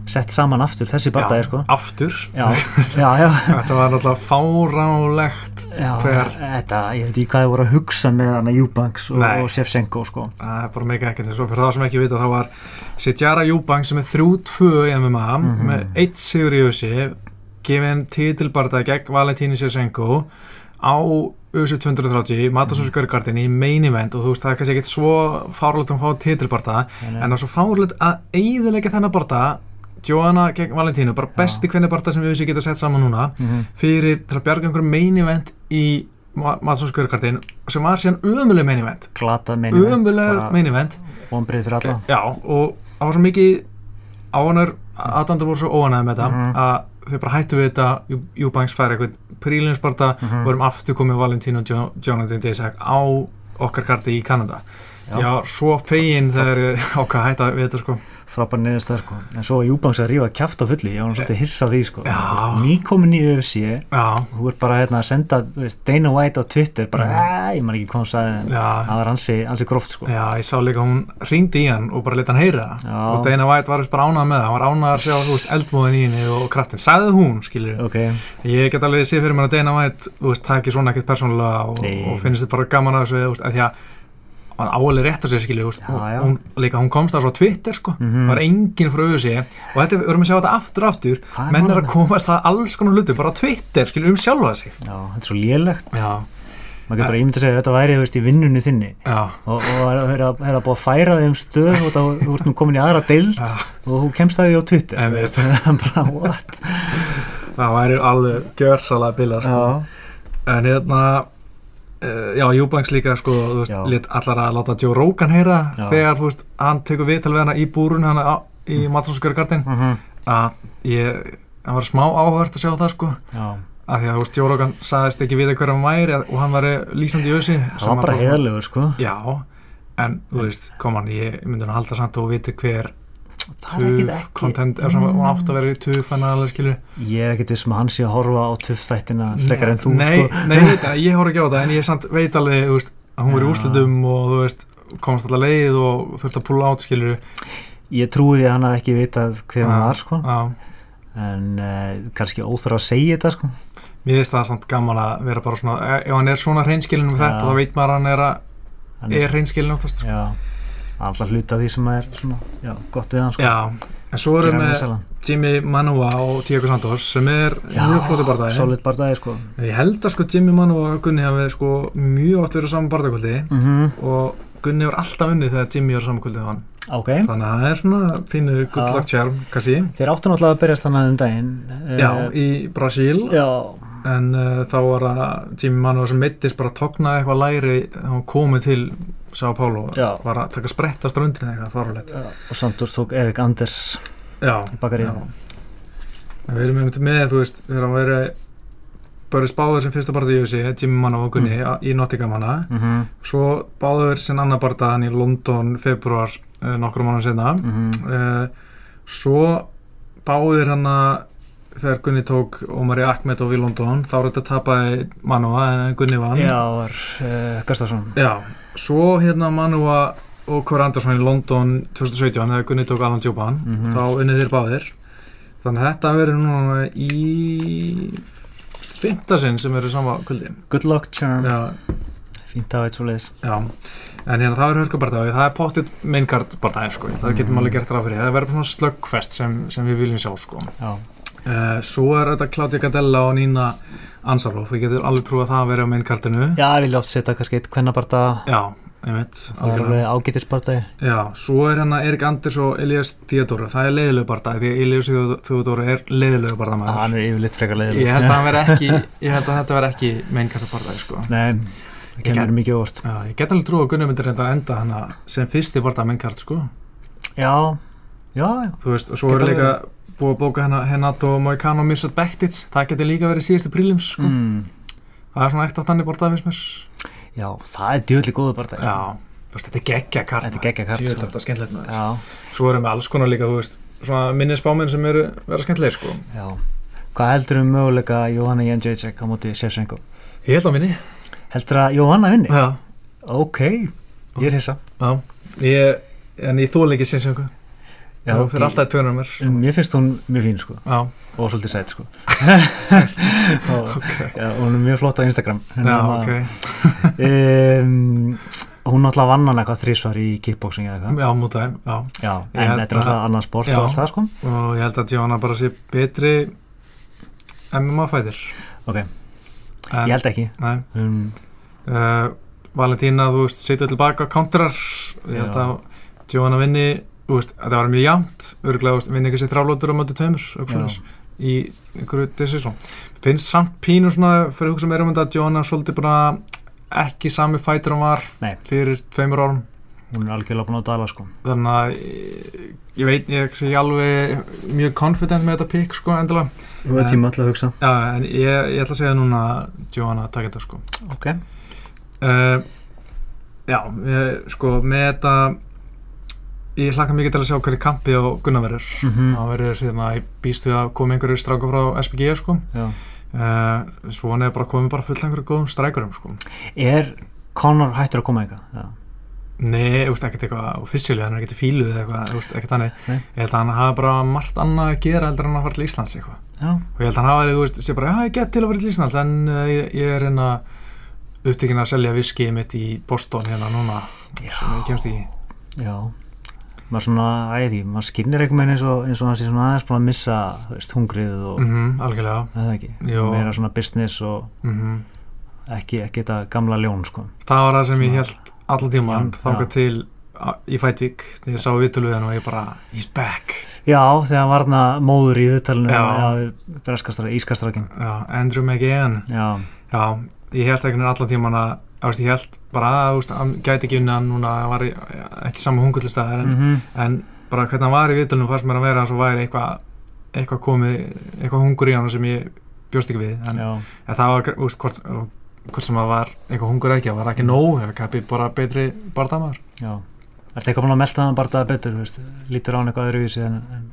sett saman aftur, þessi barndagi sko. aftur. Já, já, já, Þetta var náttúrulega fáránlegt já Hver- þetta, ég veit ekki hvað þið voru að hugsa með hana Eubanks og, og Shevchenko sko. Það er bara mega ekkert eins og fyrir það sem ekki vita þá var Sejara Júbang sem er 3-2 í MMA Mhm. með 1 sigur í össi gefin titilbarða gegn Valentínu Sjösenko á össu 230 Matasons Görgardin í main event og þú veist það er kannski ekkert svo fárlegt að hún fá titilbarða en það er svo fárlegt að eigðilega þennan barða Joanna gegn Valentínu, bara besti hvernig barða sem við þessi geta sett saman núna Mhm. fyrir til að bjarga einhverjum main event í Matasons Görgardin sem var síðan ömuleg main event glatað meina ömuleg main event vonbreið fyrir alla Já, og það var svo mikið áhannar, aðdandur voru svo óhanæði með þetta Mhm. að þau bara hættu við þetta Júbanks færi eitthvað prílinsparta Mhm. og vorum aftur komið Valentín og Jo- Jonathan Daysack á okkar karti í Kanada Já. Já, svo fegin þegar ákvað að hætta við þetta sko frábær niðurstöð sko. En svo var Eubanks að rífa kjaft á fulli ég var svolítið hissa á því sko. nýkomin í UFC Já, þú ert bara hérna að senda veist, Dana White á Twitter. Bara, mm. ég man ekki hvað hún sagði en já, það var ansi, ansi gróft sko. Já, ég sá líka að hún ringdi í hann og bara leta hann heyra. Já. og Dana White var bara ánað með það. Hann var ánað að sjá, veist, eldmóðin í henni og kraftin sagði hún, skilur ok, Ég get alveg séð fyrir mér að Dana White þú veist, taki svona ekkert persónulega og, og finnst þetta bara gaman að þessu að því að hann áalið rétt að sér skilju. Hún, líka hún komst það svo á Twitter sko Mhm. var enginn frá auðvitað og þetta, við erum að sjá þetta aftur og aftur. Er menn er að komast það alls konar hluti bara á Twitter skilju um sjálfa sig. Já, þetta er svo lélegt. Já, maður getur bara ímyndið að segja að þetta væri veist, í vinnunni þinni. Já, og það er að, er að færa þeim stöð og það, ert nú komin í aðra deild já. og þú kemst að því á Twitter. En bara what? Það væri alveg gjörsalega bilað sko. en hérna já, Júbanks líka sko, þú veist, lit allar að láta Joe Rogan heyra Já. þegar, veist, hann tekur viðtal við hana í búrun hana á, í Matsonskjörgardin Mhm. að ég, það var smá áhört að sjá það sko já. að því að, veist, Joe Rogan sagðist ekki við hver hann væri og hann væri lýsandi í össi það var bara heiðalegur sko já, en, þú veist, kom hann ég myndi hann að halda samt og viti hver það er ekkit tuf, ekki. content, ef hún átt að vera í tuf hann aðlega, skilur ég er ekkit vissum að hann sé að horfa á tuff þættina frekar en þú nei, sko. nei, ég horf ekki á það en ég samt veit alveg, þú veist, að hún Já. úrslutum og þú veist, komast alltaf leið og þurfti að púla át, skilur ég trúi því að hann ekki vitað hver hann var sko. en uh, kannski óþur að segja þetta sko. Mér finnst það samt gaman að vera bara svona, ef hann er svona hreinskilin Já. þetta, þá veit maður að hann er, að, hann er hreinskilin oftast. Já, alltaf hluta því sem er svona, já, gott við hann sko. Já, en svo erum við. Jimmy Manua og Tiago Santos sem er mjög flóti bardagi. solid bardagi sko. Ég held að sko Jimmy Manua og Gunni hafi sko mjög oft verið saman bardagkvöldi mm og Gunni var alltaf unnið þegar Jimmy var saman kvöldið hann. Ok, þannig að það er svona pínu good Já. luck charm, kannski. Þeir áttu náttúrulega að berjast þannig um daginn Já, í Brasil. Já, en uh, þá var það Jimmy Manua sem meittist bara tóknaði eitthvað læri hann komið til Paulo Já. var að taka sprett á ströndinu eitthvað farulegt og Santos tók Erik Anders Já, í. En við erum einmitt með, þú veist, þegar hann verið bara spáður sem fyrsta barða í USA, Jimmy Manna og Gunni Mm. í Nottingham hana mm -hmm. svo báður sem annar barða hann í London februar uh, nokkrum mánu senna Mm uh, svo báður hann að þegar Gunni tók Omari Ahmedov í London þá er þetta tapaði Manua en Gunni vann. Já, var uh, Gustafsson. Já, svo hérna Manua og Kåre Andersson í London 2017 þegar Gunni tók Alan Joban Mhm. þá unnið þeir báðir. Þannig að þetta verður núna í fymta sinn sem eru sama kvöldi good luck charm, að veit svo leiðis en hérna það verður hörkubardaði, það er pottit maincard bardaði sko, það getum Mhm. alveg gert ráð fyrir. Það verður svona slöggfest sem, sem við viljum sjá sko. Uh, svo er þetta Claudia Gadella og Nína Ansaroff, við getum alveg trú að það verður á maincardinu já, ég vilja oft setja kannski eitt kvennabarda. Já, einmitt það er alveg ágætisbardagi Já, svo er hérna Erik Anders og Elias Theodora það er leiðilegu barndagi því Elias Theodora er leiðilegu bardamaður. Hann er yfirleitt frekar leiðileg ég held að veri ekki ég held að þetta veri ekki mainkarta bardagi sko. nei, það kemur mikið óvart. Já, ég get alveg trú að Gunni myndir reynda að enda sem fyrsti barndagi mainkart sko. já, já, já. Þú veist, og svo Get er líka búið að bóka hana Henato Moicano Mirsad Bektic það getur líka verið síðustu prílims sko. mm. það er svona eitt af þannig bardagi finnst mér. Já, það er djöðli góðu bardagi Já, þú veist, þetta er geggja kart Þetta er geggjað kart, Djöfull sko. er þetta skemmtilegt maður. já, svo erum við alls konar líka, þú veist svona minni spáminn sem eru vera skemmtilegir sko. já. Hvað heldur um möguleika Jóhanna Jendjacek á móti Sjefsenko Ég held að að er En ég þóla ekki sinnsöngu já, Það fyrir alltaf í tvönar mér ég, mér finnst hún mjög fín sko. Já, og svolítið sætt sko. Og, ok. Já, hún er mjög flott á Instagram. Já, ok. um, hún náttúrulega vann hann eitthvað þrísvar í kickboxing eða eitthvað. Já, mútaði, já. Já, en þetta er alltaf annan sport og allt það sko. Og ég held að Johanna bara sé betri MMA-fæðir ok, en, ég held ekki. Nei. Um, uh, Valentína, þú veist, setja tilbaka kontrar Ég held að Johanna vinni Þú veist, þetta var mjög jæmt Örgulega, vinni ekki sér þrálótur á mötu tveimur Í einhverju decision. Finnst samt pínu svona Fyrir hugsa meira um þetta að Johanna svolítið bara Ekki sami fætur hann var Nei. Fyrir tveimur árum. Hún er algjörlega búin að dala sko. Þannig að ég, ég veit ég sé alveg mjög confident með þetta pick sko endilega. Þú er tíma alltaf að hugsa. Já, en ég, ég ætla að segja núna að Johanna taka þetta sko. Ok, uh, já, ég, sko með þetta ég hlakka mikið til að sjá hverju kampi á Gunnar verður. Mm það verður hérna, ég býst við að koma einhverju stráka frá SPG sko. Já. Uh, svona er bara komið bara fullt einhverju góðum strækurum sko. Er Conor hættur að koma eitthvað? Já. Nei, ég veist ekkert eitthvað officially, hann er ekkert í fílu eða eitthvað, ég veist ekkert held að hann hafa bara margt annað að gera heldur en að fara til Íslands eitthvað. Já. og ég held að hann hafa, þú veist, sé bara, já, ég get til að vera til Íslands en uh, ég, ég er hérna upptekinn að selja viskið mitt í Boston hérna núna sem ég kemst í. Já, maður svona, æði, maður skinnir einhvern veginn eins og, eins og hann sé svona aðeins búin að missa, veist, hungrið og mm -hmm, algjörlega það ekki, Jó. meira svona business og mm ekki, ekki þetta gamla ljón, sko. það var það sem ég Svona- held allan tíman já. til í Fætvík þegar ég sá vituluðan og ég bara he's back Já, þegar hann var þarna móður í breskastra, ískastrakinn. já, Andrew McGann Já, já, ég held ekki allan tíman að veist, ég held bara að hann gæti ekki unni hann núna var ekki saman hungurlistæðar en, mm en bara hvernig hann var í vitulunum fannst mér að vera eins og væri eitthvað eitthvað komið, eitthvað hungur í hann sem ég bjóst ekki við. En, en það var, úst, hvort, hvort sem það var eitthvað hungur ekki, það var ekki nóg hefur kapið bara betri bardamaður já. Er þetta eitthvað búin að bara það betur, þú veist, lítur á hann eitthvað öðruvísi en, en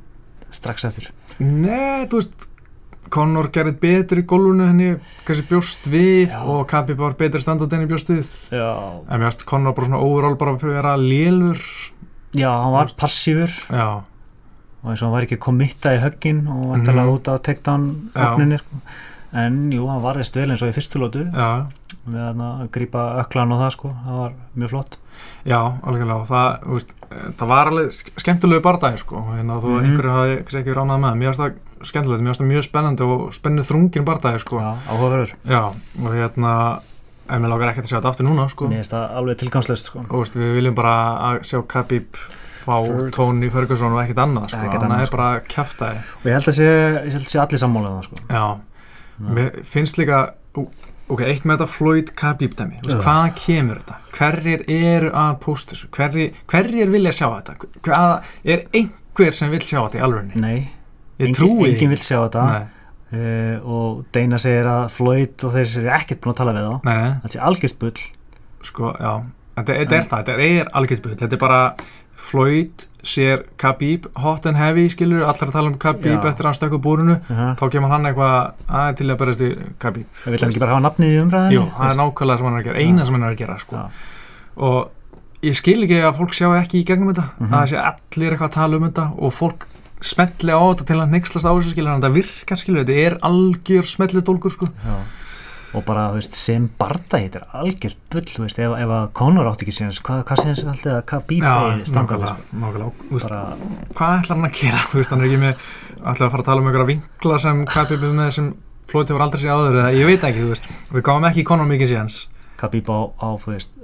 strax eftir. Nei, þú veist Conor gerði betur í gólfunu henni kannski bjóst við Já. og Kapi var betri standard enn í bjóst við Já. en mér finnst Conor bara svona overall bara fyrir að vera lélur Já, hann var passífur já, og eins og hann var ekki að kommitta í höggin og vantalega Mhm. út takedown Já. opninni, sko. En jú, hann varðist vel eins og í fyrstu lótu. já, með að grípa öklan og það sko, það var mjög flott Já, alveg það, eh, það var alveg sk- skemmtilegu bardagi sko, hérna þú Mhm. einhverju hafði ekki ránað með, mér finnst það skemmtilegt, mér finnst það mjög spennandi og spennið þrungin bardagi sko, Já, áhugaverður, já, og hérna, en mér lágar ekkert að sjá þetta aftur núna sko, mér finnst það alveg tilgangslöst sko. og veist, við viljum bara að sjá Khabib fá. Tony Ferguson og ekkert annað sko, Ekkert annað, er sko. bara kjaftaði, og ég held að sé, ég held að sé allir sammála um það sko. já, mér finnst líka, ok, eitt með þetta Floyd Khabib dæmi, veist, Já. hvaðan kemur þetta? Hverjir eru að posta þessu? Hverjir, hverjir vilja sjá þetta? Hvað, er einhver sem vil sjá þetta í alvörunni? Nei, Ég trúi engin vill sjá þetta. Uh, og Deina segir að Floyd og þeir eru ekkert búin að tala við þá. Það sé algjört bull. Sko, já. Þetta, þetta er það, þetta er algjört bull. Þetta er bara Floyd sér Khabib hot and heavy, skilur allar að tala um Khabib Já. eftir að hann stökku búrinu. Uh -huh. þá kemur hann eitthvað aðeins til að berast í Khabib. Vill hann ekki bara hafa nafnið í umræðinu Jú, það er nákvæmlega sem hann er að gera, eina sem hann er að gera sko. Já. og ég skil ekki að fólk sjá ekki í gegnum þetta. Mhm. að það sé allir eitthvað að tala um þetta og fólk smelli á þetta til að nexlast á þessu skilur en þetta virkar skilur, þetta er algjör smellið dólgur sko. Já. og bara þú veist, sem barda þetta er algjört bull þú veist, ef, ef að Conor átti ekki síðan hvað, hvað síðan alltaf að nákvæmlega. Þú veist, bara, hvað ætlar hann að gera þú veist, hann er ekki með, ætlar að fara að tala um einhverja vinkla sem Khabib er með sem Floyd hefur aldrei séð áður eða ég veit ekki, þú veist við gáum ekki Conor mikið síðans Khabib á, á þú veist,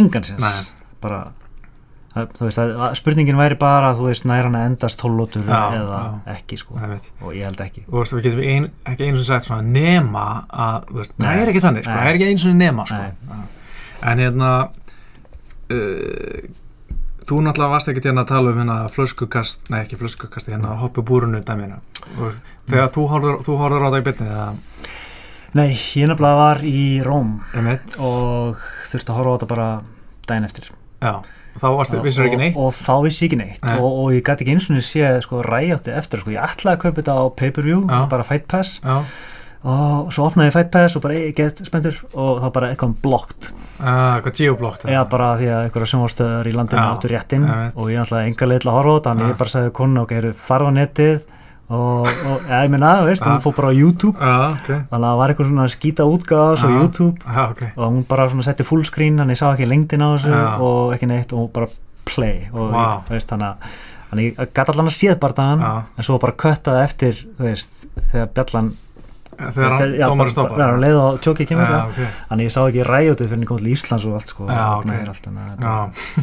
engan Nei. bara það, veist, að, að spurningin væri bara þú veist, nær hann að endast tólótur eða já. ekki sko, veit. og ég held ekki og þú veist, við getum ein, ekki einu sem sagt svona nema að, veist, Nei. það er ekki þannig sko, það er ekki einu sem nema sko. Nei. En hérna uh, þú náttúrulega varst ekki til að tala um hérna flöskukast, nei ekki flöskukast hérna hoppu búrunu dæmina og þegar horfður, þú horfður á það í bytni eða, Nei, ég nefnilega var í Róm emitt, og þurfti að horfa á þetta bara daginn eftir já, og þá varstu, vissur ekki neitt og, og þá vissi ég ekki neitt Nei. og, og ég gæti ekki eins og séð sko, ræjátti eftir sko. ég ætlaði að kaupa þetta á pay-per-view Já. bara Fight Pass já, og svo opnaði ég Fight Pass og bara ég get spenntur og þá bara eitthvað blokt uh, hvað geoblockt eða bara því að einhverja sjónvarstöðar í landinu Já, áttu réttinn ég veit. og ég ætlaði enga á þetta þannig Já. ég bara sagði konu ok, heyrðu, farðu á netið og, og ja, ég meina, veist, Já. hún fór bara á YouTube já, ok, þannig að það var eitthvað svona skýta útgáða svo Já. YouTube já, ok og hún bara svona setti fullscreen þannig ég sá ekki lengdin á þessu Já. og ekki neitt og bara play og Vá. ég, veist, þannig að þannig ég gæti allan að séð bara dagann Já. en svo bara köttaði eftir þú veist, þegar bjallan þegar hann, dómarinn bara- stoppa bara leið og tjókið kemur já, já, ok, þannig ég sá ekki ræjótið fyrir komið til Íslands og allt sko, Já, og ok. opnaði allt, þannig að já,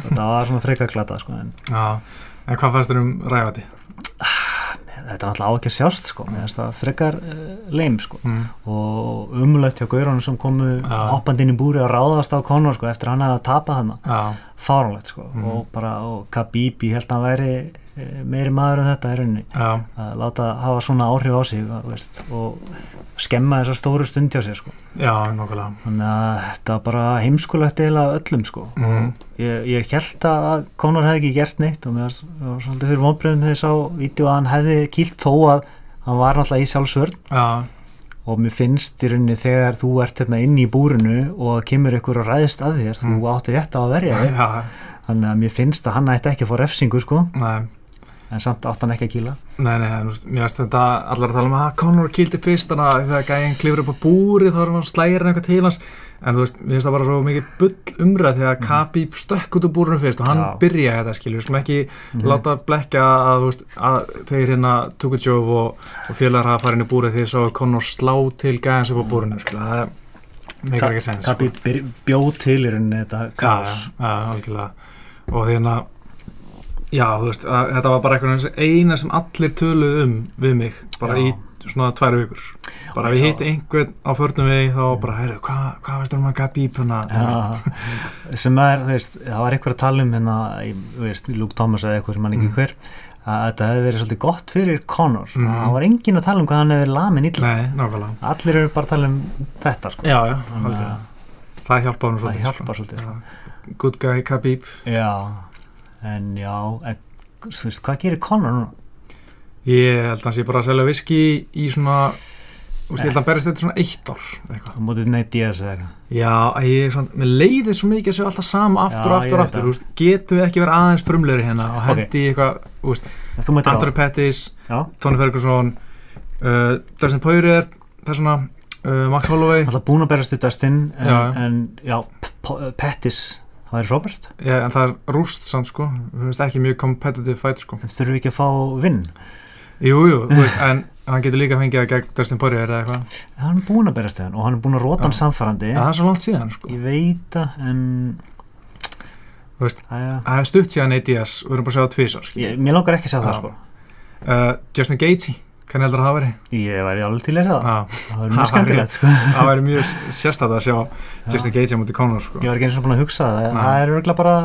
þetta, var svona freka glata sko, en en hvað fannst þér um ræfati? Þetta er náttúrulega á ekki að sjást sko, finnst það frekar uh, leim sko Mm. og umulegt hjá gaurunum sem komu Já. hoppandi inn í búri að ráðast á Conor sko, eftir hann að tapa hann já, fáránlegt sko Mhm. og bara og Khabib ég held að hann væri eh, meiri maður en þetta í rauninni. Já, að láta hafa svona áhrif á sig veist, og skemma þessa stóru stund hjá sér sko. Já, nokkulega þannig að þetta var bara heimskulegt eiginlega öllum sko. Mhm. ég, ég held að Conor hefði ekki gert neitt og mér var var svolítið fyrir vonbröðum þegar ég sá vídeo að hann hefði kýlt þó að hann var náttúrulega í sjálfsvörn. Já, og mér finnst í rauninni þegar þú ert hérna inn í búrinu og kemur ykkur að ræðist að þér Mm. þú áttir rétt á að verja þig. Já, þannig að mér finnst að hann ætti ekki að fá refsingu sko. Nei en samt átt hann ekki að kýla. Nei, nei, mér veist þetta allar að tala um að Conor kýldi fyrst þannig að þegar gæinn klifur upp á búri þá er hann slægir eitthvað til hans. En þú veist, mér finnst það bara svo mikið bull umræð þegar Khabib stökk út úr búrinu fyrst og hann Já. byrjaði þetta skilur, við skulum ekki Mhm. láta blekja að, veist, að þeir hérna Tukutjóf og, og félagar hafa farið inn í búrið því svo Conor slá til gæðans upp á búrinu skilur, það meikar ekki sens Kabi bjóð til í rauninni þetta algjörlega. Og hérna já, þú veist, að, þetta var bara eitthvað eina sem allir töluðu um við mig bara Já. í svona tværi vikur bara við Já. hitti einhvern á förnum við þá bara, heyrðu, hvað hva veist um að Khabib hérna Já, sem er, þú veist, það var einhver að tala um hérna, í, þú veist, Luke Thomas eða eitthvað sem hann ekki Mm. hver að þetta hefði verið svolítið gott fyrir Conor Mhm. það var enginn að tala um hvað hann hefði lamin illa nei, nákvæmlega allir eru bara að tala um þetta sko. já, já, að það hjálpaði það svolítið Já. good guy Khabib já, en já en, þú veist, hvað gerir Conor núna? ég held að hann sé bara að selja viski í svona veist, ég held að hann berist þetta svona eitt ár eitthvað. Mótið Nate Diaz eða eitthvað? Já, ég, svona, mér leiðir svo mikið að séu alltaf sama aftur og aftur og aftur, það. veist, getum við ekki verið aðeins frumlegri hérna og hendi í eitthvað, þú veist, Anthony Pettis, Tony Ferguson uh, Dustin Poirier, það er svona uh, Max Holloway. Alltaf búin að berast í Dustin en Já. en, já Pettis það er Robert. Já, en það er rúst samt sko. Þú veist ekki mjög competitive fight sko. Þurfum við ekki að fá vinn? Jú, jú, þú veist, en hann getur líka fengið að gegn Dustin Poirier eða eitthvað. Hann er búin að berast í hann og hann er búin að róta hann samfærandi ja, Það er svo langt síðan sko. Ég veit það en Þú veist, Það er stutt síðan ADS, við erum bara að sjá það tvísar mér langar ekki að sjá það sko. Uh, Justin Gaethje, hvernig heldur það að hafa ég væri alveg til að sjá það. Ha, mjög skemmtilegt sko. Það væri mjög sérstætt að sjá Justin Gaethje mútið Conor sko. Ég var ekki eins og búin að hugsa það. Nei. það er örgulega bara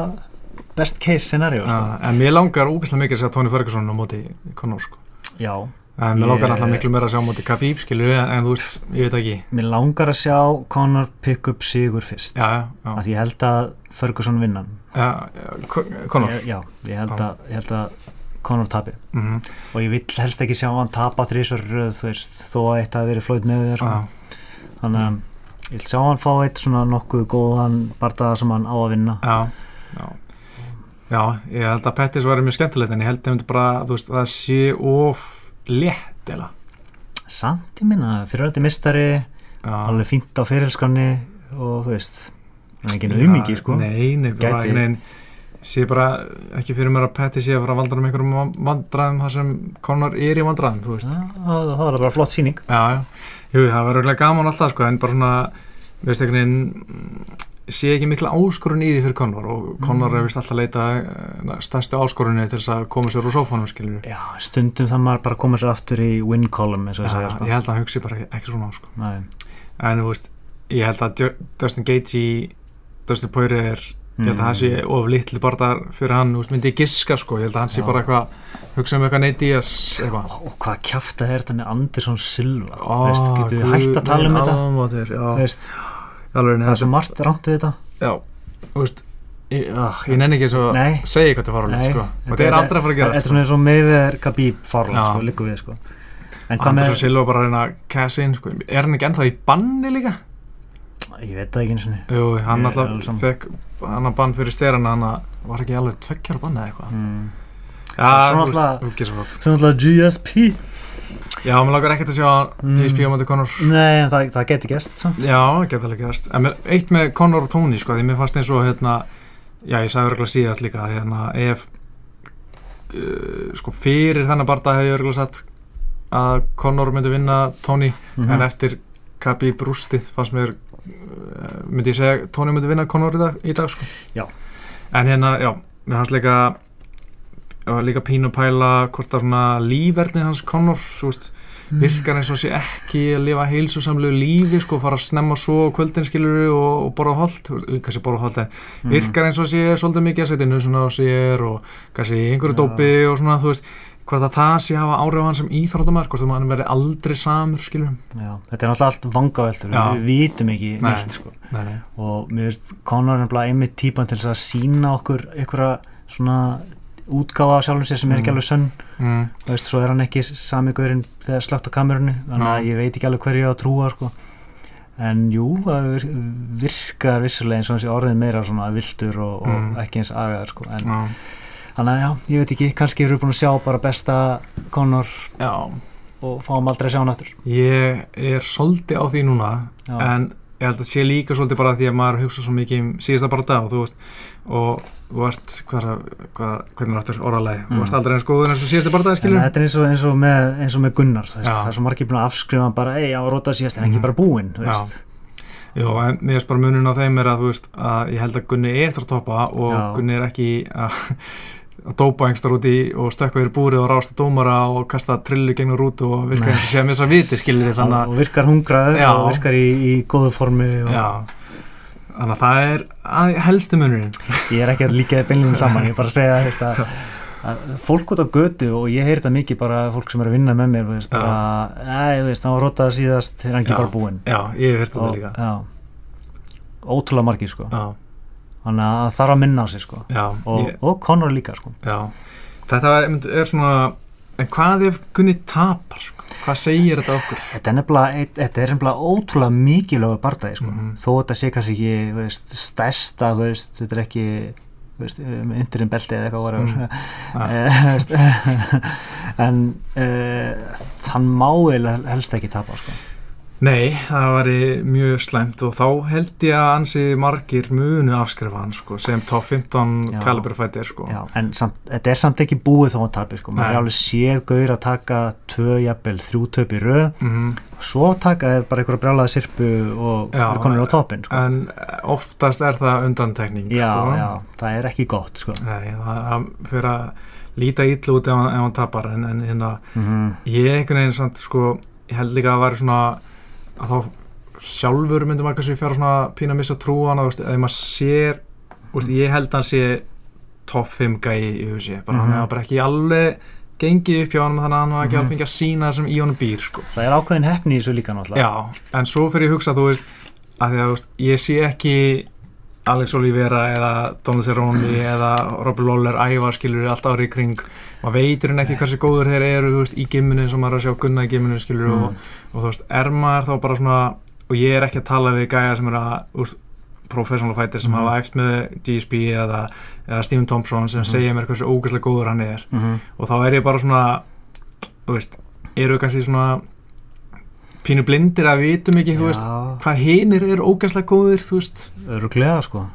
best case scenario sko. Já, En mér langar ógæslega mikið að sjá Tony Ferguson á móti Conor sko. Já, En mér langar alltaf miklu meira að sjá á móti Khabib skilur en, þú veist, ég veit ekki. Mér langar að sjá Conor pick up sigur fyrst. Því ég held að Ferguson vinnan Conor. Já, ég held að Conor tapi Mhm, og ég vill helst ekki sjá hann tapa röð, þú veist, þó að eitt hafi verið flót með þér. Sko. Já, þannig að ég vil sjá hann fá eitt svona nokkuð góðan bardaða sem hann á að vinna. Já, já. Já, ég held að Pettis væri mjög skemmtilegt en ég held að bara, veist, það sé of létt eða? Samt ég minna, fyrirvændi mistari Já, alveg fínt á fyrirelskanni og þú veist hann er ekki auðmingi sko. Nei, nei, bara Gæti. einhvern veginn sé bara ekki fyrir mér að Pettis sé að fara að valda um einhverjum vandræðum þar sem Conor er í vandræðum, þú veist Já, það var bara flott síning Já, já, jú, það verður örugglega gaman alltaf sko, en bara svona, veist einhvern veginn sé ekki mikla áskorun í því fyrir Conor og Conor Mm. er vist alltaf að leita eh, stærstu áskorunni til þess að koma sér úr sófánum skilur Já, stundum það maður bara koma sér aftur í win column eins og Já, ég segja sko. ég held að hann hugsi bara ekki, ekki svona á sko. Nei. en þú veist, ég held að Dustin Gaethje Dustin Poirier er ég held að það sé of litli barðar fyrir hann, þú veist, myndi ég giska sko, ég held að hann sé bara eitthvað hugsa um eitthvað Nate Diaz eitthvað. Og hvað kjafta er þetta með Anderson Silva? Ó, veist, getur við hægt að tala um þetta? veist, það er svo margt rámt við þetta. Já, þú veist Ég, ah, ég nenni ekki að segja eitthvað til farulegt Nei, sko. þetta og það er aldrei að fara að Þetta gera er svona eins og meðver Khabib farlega, Já. sko, líku við sko. En hvað Anders með, og Silva bara að reyna að cash in sko. er hann ekki ennþá í banni líka? Ég veit það ekki eins og niður Jú, hann Ég alltaf fekk hann að bann fyrir sterana hann að- var ekki alveg tveggjara banni eða eitthvað mm. Já, Svo- svo þú veist, náttúrulega- þú getur svo gott. Svo náttúrulega GSP Já, mér langar ekkert að sjá Mm. TSP á móti Conor Nei, það, það geti gæst samt Já, geta alveg gerast En eitt með Conor og Tony sko, því mér fannst eins og hérna, já, ég sagði örgulega síðast líka hérna, ef uh, sko fyrir þennan barða hefði ég örgulega sagt að Conor myndi vinna Tony Mhm. en eftir Khabib rústið fannst mér myndi ég segja Tony myndi vinna Conor í dag, í dag sko. En hérna, já, fannst líka já, líka pínu pæla hvort að svona lífverðni hans Conor, veist virkar eins og sé ekki að lifa heilsusamlegu lífi sko, fara að snemma svo kvöldin skilur og, og borða veist, kannski borða holt en Mhm. virkar eins og sé svolítið mikið að setja nusuna á sér og kannski einhverju Já. dópi og svona, þú veist hvort að það sé hafa áhrif á hann sem íþróttumar hvort að hann verði aldrei samur skilur Já, þetta er náttúrulega allt vangaveltur við vitum ekki Nei. neitt sko. nei, nei. og mér veist Conor er nefnilega einmitt típan til þess að sína okkur einhverja svona útgáfa af sjálfum sér sem er ekki Mm. alveg sönn Mm, þú veist, svo er hann ekki sami gaurinn þegar slögt á kamerunni þannig að ég veit ekki alveg hverju ég á að trúa sko. en jú, það vir- virkar vissulega eins og þessi orðin meira svona viltur og, og Mm. ekki eins agaður sko. en þannig að já, ég veit ekki, kannski við búin að sjá bara besta já, og fáum aldrei að sjá hann aftur ég er svolítið á því núna Já. en ég held að sé líka svolítið bara því að maður hugsa svo mikið um síðasta bara dag og þú veist og þú ert, hvað, hvað, hvernig er aftur orðalegi, þú Mm. ert aldrei eins góður eins og síðasta bara dag En skilur þetta er eins og, eins og, með, eins og með Gunnar þú veist, Já. það er svo margir búin að afskrifa bara, ei, á róta síðast en ekki Mhm. bara búinn þú Já. veist. Jó, en mér finnst bara munin á þeim er að þú veist að ég held að Gunni er eftir að toppa og Já. Gunni er ekki að, að dópa engstar út í og stökka yfir búrið og rásta dómara og kasta trillu gegnum rútu og virka Nei. eins og sé að missa viti skilir þannig og virkar hungraður Já. og virkar í, í góðu formi og þannig að það er að, helsti munurinn. Ég er ekki að líka beinlinn saman ég er bara að segja veist, að, að fólk út á götu og ég heyri þetta mikið bara fólk sem er að vinna með mér veist, bara, veist, hann var rótað síðast þegar hann ekki bara búinn? Já, ég þetta og, líka. já, ótrúlega margir sko. Já, þannig að það þarf að minna sig sko já, og, ég, og Conor líka sko já Þetta er, er svona en hvað ef Gunni tapar sko? hvað segir þetta okkur? Þetta er nefnilega, eitt- þetta er nefnilega ótrúlega mikilvægur bardagi sko. Mhm. þó þetta sé kannski ekki veist, stærsta, veist, þetta er ekki um, undirinn belti eða eitthvað Mm. mm. Veist, en uh, hann má eiginlega helst ekki tapa sko. Nei, það væri mjög slæmt og þá held ég að ansi margir munu afskrifa hann sko, sem top 15 Já. kaliberfættir sko. Já, en samt, þetta er samt ekki búið þá að tapir sko. maður er alveg séð gaur að taka tvö, jafnvel, þrjú töp í röð mm svo taka þeir bara einhverja brjálaða sirpu og Já, eru konur á toppin sko. En oftast er það undantekning já, sko. já, það er ekki gott sko. Nei, það fyrir að líta ítlu út ef hann, tapar en, en hérna, mm ég einhvern veginn samt sko, ég held líka að það væri svona að þá sjálfur myndi maður kannski fjara svona pína að missa trú á hann, þú veist, ef maður sér þú veist, ég held að hann sé topp 5 gæi í hugsi, bara hann Mhm. hefur bara ekki alveg gengið upp hjá hann þannig að hann var ekki Mhm. alveg fengið að sína það sem í honum býr sko. það er ákveðin hefni í þessu líka náttúrulega Já, en svo fyrir ég að hugsa þú veist, að því að þú veist, ég sé ekki Alex Oliveira eða Donald Cerrone eða Robert Lawler æfa skilur allt árið í kring maður veitur hann ekki hversu góður þeir eru veist, í gimminu sem maður er að sjá gunna í gimminu skilur Mm. og, og þú veist, er maður þá bara svona og ég er ekki að tala við gæja sem er að úst, professional fighter sem Mhm. hafa æft með GSP eða, eða Stephen Thompson sem Mhm. segja mér hversu ógæslega góður hann er Mhm. og þá er ég bara svona þú veist, eru kannski svona pínu blindir að vitum ekki, veist, hvað hinir eru ógæslega góðir, þú veist. Öruglega sko.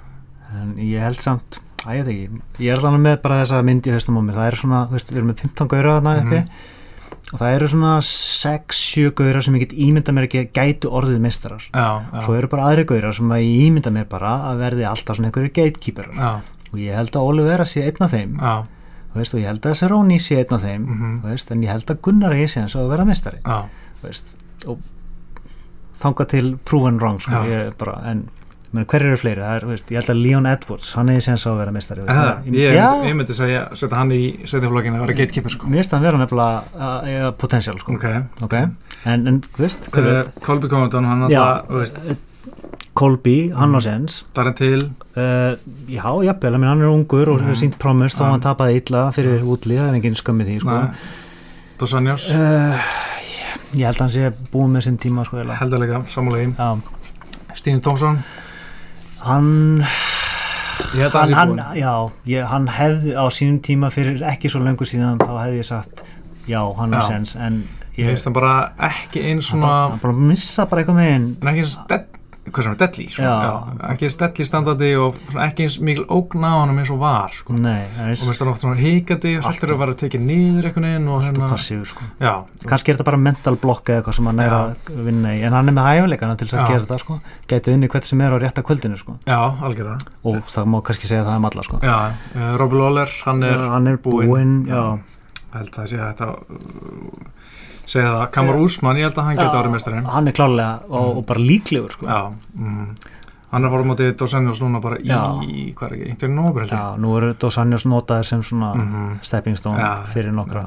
En ég held samt, að ég veit ekki ég er alveg með bara þessa mynd í höstum á mér. Það er svona, veist, við erum með 15 gauðra þarna uppi. Mhm. og það eru svona 6-7 gauðra sem ég get ímynda mér ekki gætu orðið mistarar já, já, svo eru bara aðri gauðra sem að ég ímynda mér bara að verði alltaf svona einhverju gatekeeper og ég held að Oliveira sé einn af þeim. Já, veist, og ég held að Cerrone sé einn af þeim. Mhm, þú veist, en ég held að Gunnar eigi séðan svo að vera mistari og þanga til proven wrong sko, ég bara, en meni, hver eru fleiri, er, veist, ég held að Leon Edwards hann eigi séðan svo að vera mistari veist, Eða, það- ég, já, ég myndi segja setja hann í setjaflokkinu að vera gatekeeper sko. mér finnst að vera nefnilega eiga potential sko, ok, ok, en, en veist, hver er er Colby Covington hann alltaf, Colby, hann á sens það er til. Uh, já, jafnvel, ég hann er ungur og hefur sínt promise þó Já. hann tapaði illa fyrir útlið, það er engin skömmið því sko. Dos Anjos, uh, ég held að hann sé búið með sinn tíma sko, eiginlega. heldarlega, samúlega já, Stephen Thompson, hann ég held að hann, sé hann, búinn. já, ég, hann hefði á sínum tíma fyrir ekki svo löngu síðan þá hefði ég sagt já, hann Já. sens en ég finnst það bara ekki eins hann, bara, svona hann bara missa bara eitthvað með hinn en ekki eins dead, hvað sem er deadly sko. Ekki deadly standandi og ekki eins mikil ógna á hann eins og var sko. nei, það og mér finnst það oft svona híkandi haldur að vera tekið og alltaf passív sko. kannski er þetta bara mental block eða eitthvað sem hann er að vinna í en hann er með hæfileikana til þess að gera þetta sko. gæti unni hvert sem er á rétta kvöldinu sko. já, algjörða og það má kannski segja það um alla sko. já, uh, Robbie Lawler, hann er hann er búinn. búinn, já. held að sé að þetta uh, segja það, Kamar Úsmann, ég held að hann geti Já, árið mestarinn hann er klálega og, Mm. og bara líklegur sko. já, mm, hann er fórum mótið Dos Anjos núna bara í, Já. hvað er ekki, einhvern nógur ég já, nú eru Dos Anjos notaðir sem svona Mhm. stepping stone Já. fyrir nokkra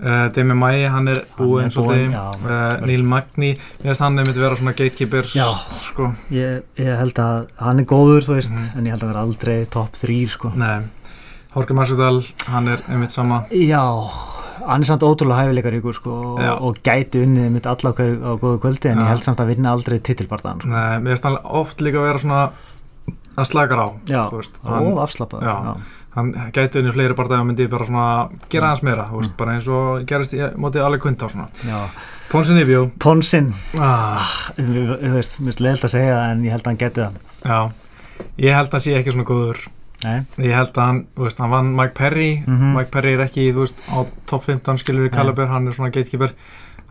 Uh, Demi Mai, hann er búinn er svolítið uh, Neil Magni, mér finnst hann myndi vera svona gatekeeper sko, ég, ég held að hann er góður þú veist, Mhm. en ég held að vera aldrei top 3 sko. nei Jorge Masvidal, hann er einmitt sama já, hann er samt ótrúlega hæfileikaríkur sko, og, og gæti unnið mitt alla á, góðu kvöldi en Já. ég held samt að vinna aldrei titilbartaðan sko. nei, mér finnst hann oft líka vera svona að slakar á já, og já. hann gæti unni fleiri bara myndi bara svona gera Mm. hans meira veist, bara eins og gerist í mótið alveg kvint á svona. Ponsin Ivjó Ponsin, ah, þú þú veist, mér finnst leiðilt að segja það en ég held að hann geti það já, ég held að hann sé ekki svona góður Nei. ég held að hann, þú veist, hann vann Mike Perry Mhm. Mike Perry er ekki, þú veist, á top 15 skilur í. Caliber, hann er svona gatekeeper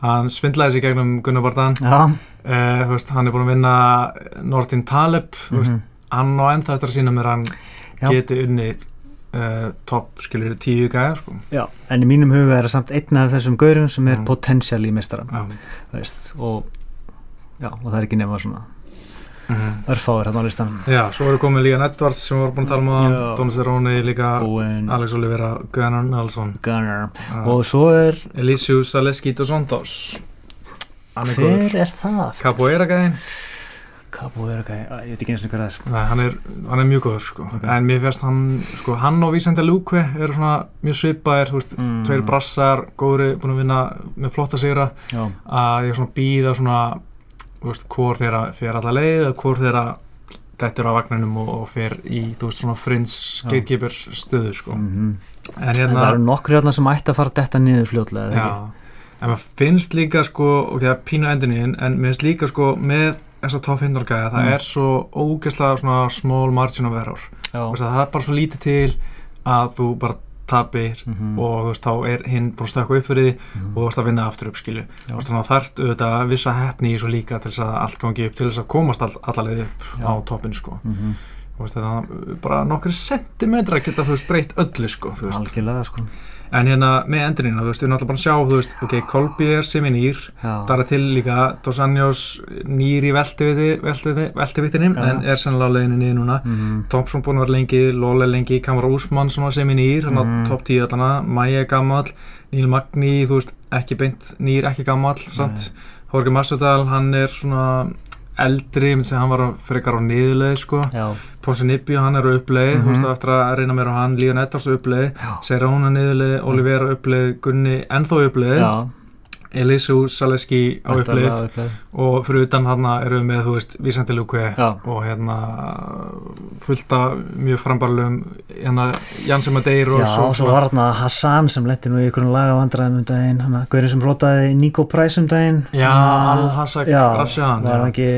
hann svindlaði sig gegnum Gunnar Bardan Já, uh, þú veist, hann er búin að vinna Nordin Taleb, þú veist, mhm. hann á ennþá eftir að sína mér að hann Já. geti unnið uh, top, skilur, tíu gæja sko. en í mínum huga er það samt einn af þessum gaurum sem er Mm. potensial í veist, og já, og það er ekki nema svona mhm. örfáir hérna á listan Já, svo erum komið líka Edwards sem við vorum búin að tala um að Don Cerrone líka Búinn, Alex Oliveira, Gunnar Nelson. Gunnar. Uh, og svo er, Elísius Aleski dos Santos. Hann er hver er það? Capoeira gæðin Cabo er ekki, ég veit ekki eins og hvað það er. Nei, hann er, hann er mjög góður sko. En mér finnst hann, sko, hann og Vísenda Lúkve eru svona mjög svipaðir þú veist, Mm. tveir brassar, góðri búin að vinna með flotta sigra. Já, að ég er svona býða svona þú veist, hvor þeirra fer alla leið og hvor þeirra dettur á vagninum og, og fer í, þú veist, svona frins gatekeeper stöðu, sko mhm. en en hérna, það eru nokkri hérna sem ætti að fara detta niður fljótlega eða ekki? en maður finnst líka sko, ok, það er pínu endurinn en mér finnst líka sko með þessa top 100 gæða, það Mm. er svo ógeðslega svona small margin of error það er bara svo lítið til að þú bara tapir Mhm. og þú veist, þá er hinn búin að stökka upp fyrir því Mhm. og þú veist að vinna aftur upp skilu Já. og þannig að þarft auðvitað vissa hefni í svo líka til þess að allt gangi upp til þess að komast all, allalegið upp Já. á toppin sko Mhm. Þú veist, þetta, bara nokkri sentimetra geta þú veist breytt öllu sko algjörlega sko en hérna með endurinn, þú veist, við erum alltaf bara að sjá þú veist, ok, Kolby er sem er nýr er til líka Dos Anjos nýr í veltivittinni Já. en er sennilega á leiðinni niður núna Mhm. Thompson búin að vera lengi, Lole lengi Kamara Úsmann svona sem er nýr, hann á Mhm. topp 10 allana, Maja er gammal Níl Magni, þú veist, ekki beint nýr, ekki gammal, samt Jorge Masvidal, hann er svona eldri, ég myndi segja hann var á- frekar á niðurleið, sko Já. Ponsi Nibbi, hann er á uppleið, þú Mhm. veist, á eftir að reyna mér á hann Líon Eddars á uppleið, hún á niðurleið Olivera uppleið, Gunni ennþá uppleið Já. Elisu Saleski á uppleið. og fyrir utan þarna erum við með, þú veist, Vísandi Lúkve Já. og hérna fullt af mjög frambarlegum hérna Jansi Madeir og Já, svo, svo var hérna Hassan sem lendi nú í einhverjum lagavandræðum um daginn, hann að hverju sem rótaði Nico Price um daginn Já, Al-Hassak Rashan var hann ekki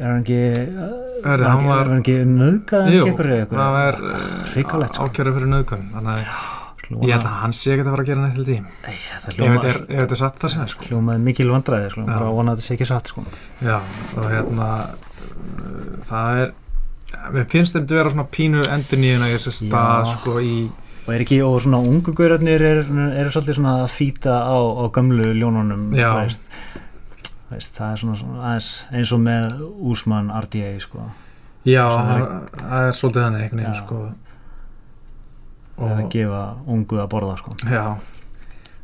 er hann ekki var hann ekki er hrikalegt sko. ákjörðu fyrir nöðgun þannig að ég held að hann sé ekki að fara að gera neitt til því Nei, það ef þetta er, er satt það er sko. hljómaði mikil vandræði sko, bara vona að þetta sé ekki satt sko. Já, og hérna það er mér finnst þeim að vera svona pínu endur nýjuna í þessu stað sko í og er ekki, og svona ungu gaurarnir eru er svolítið svona að fýta á, á gömlu ljónunum veist, veist, það er svona, svona aðeins, eins og með Úsmann RDA sko. Já, Það er- er svolítið þannig einhvern veginn sko. er að gefa ungu að borða sko. Já,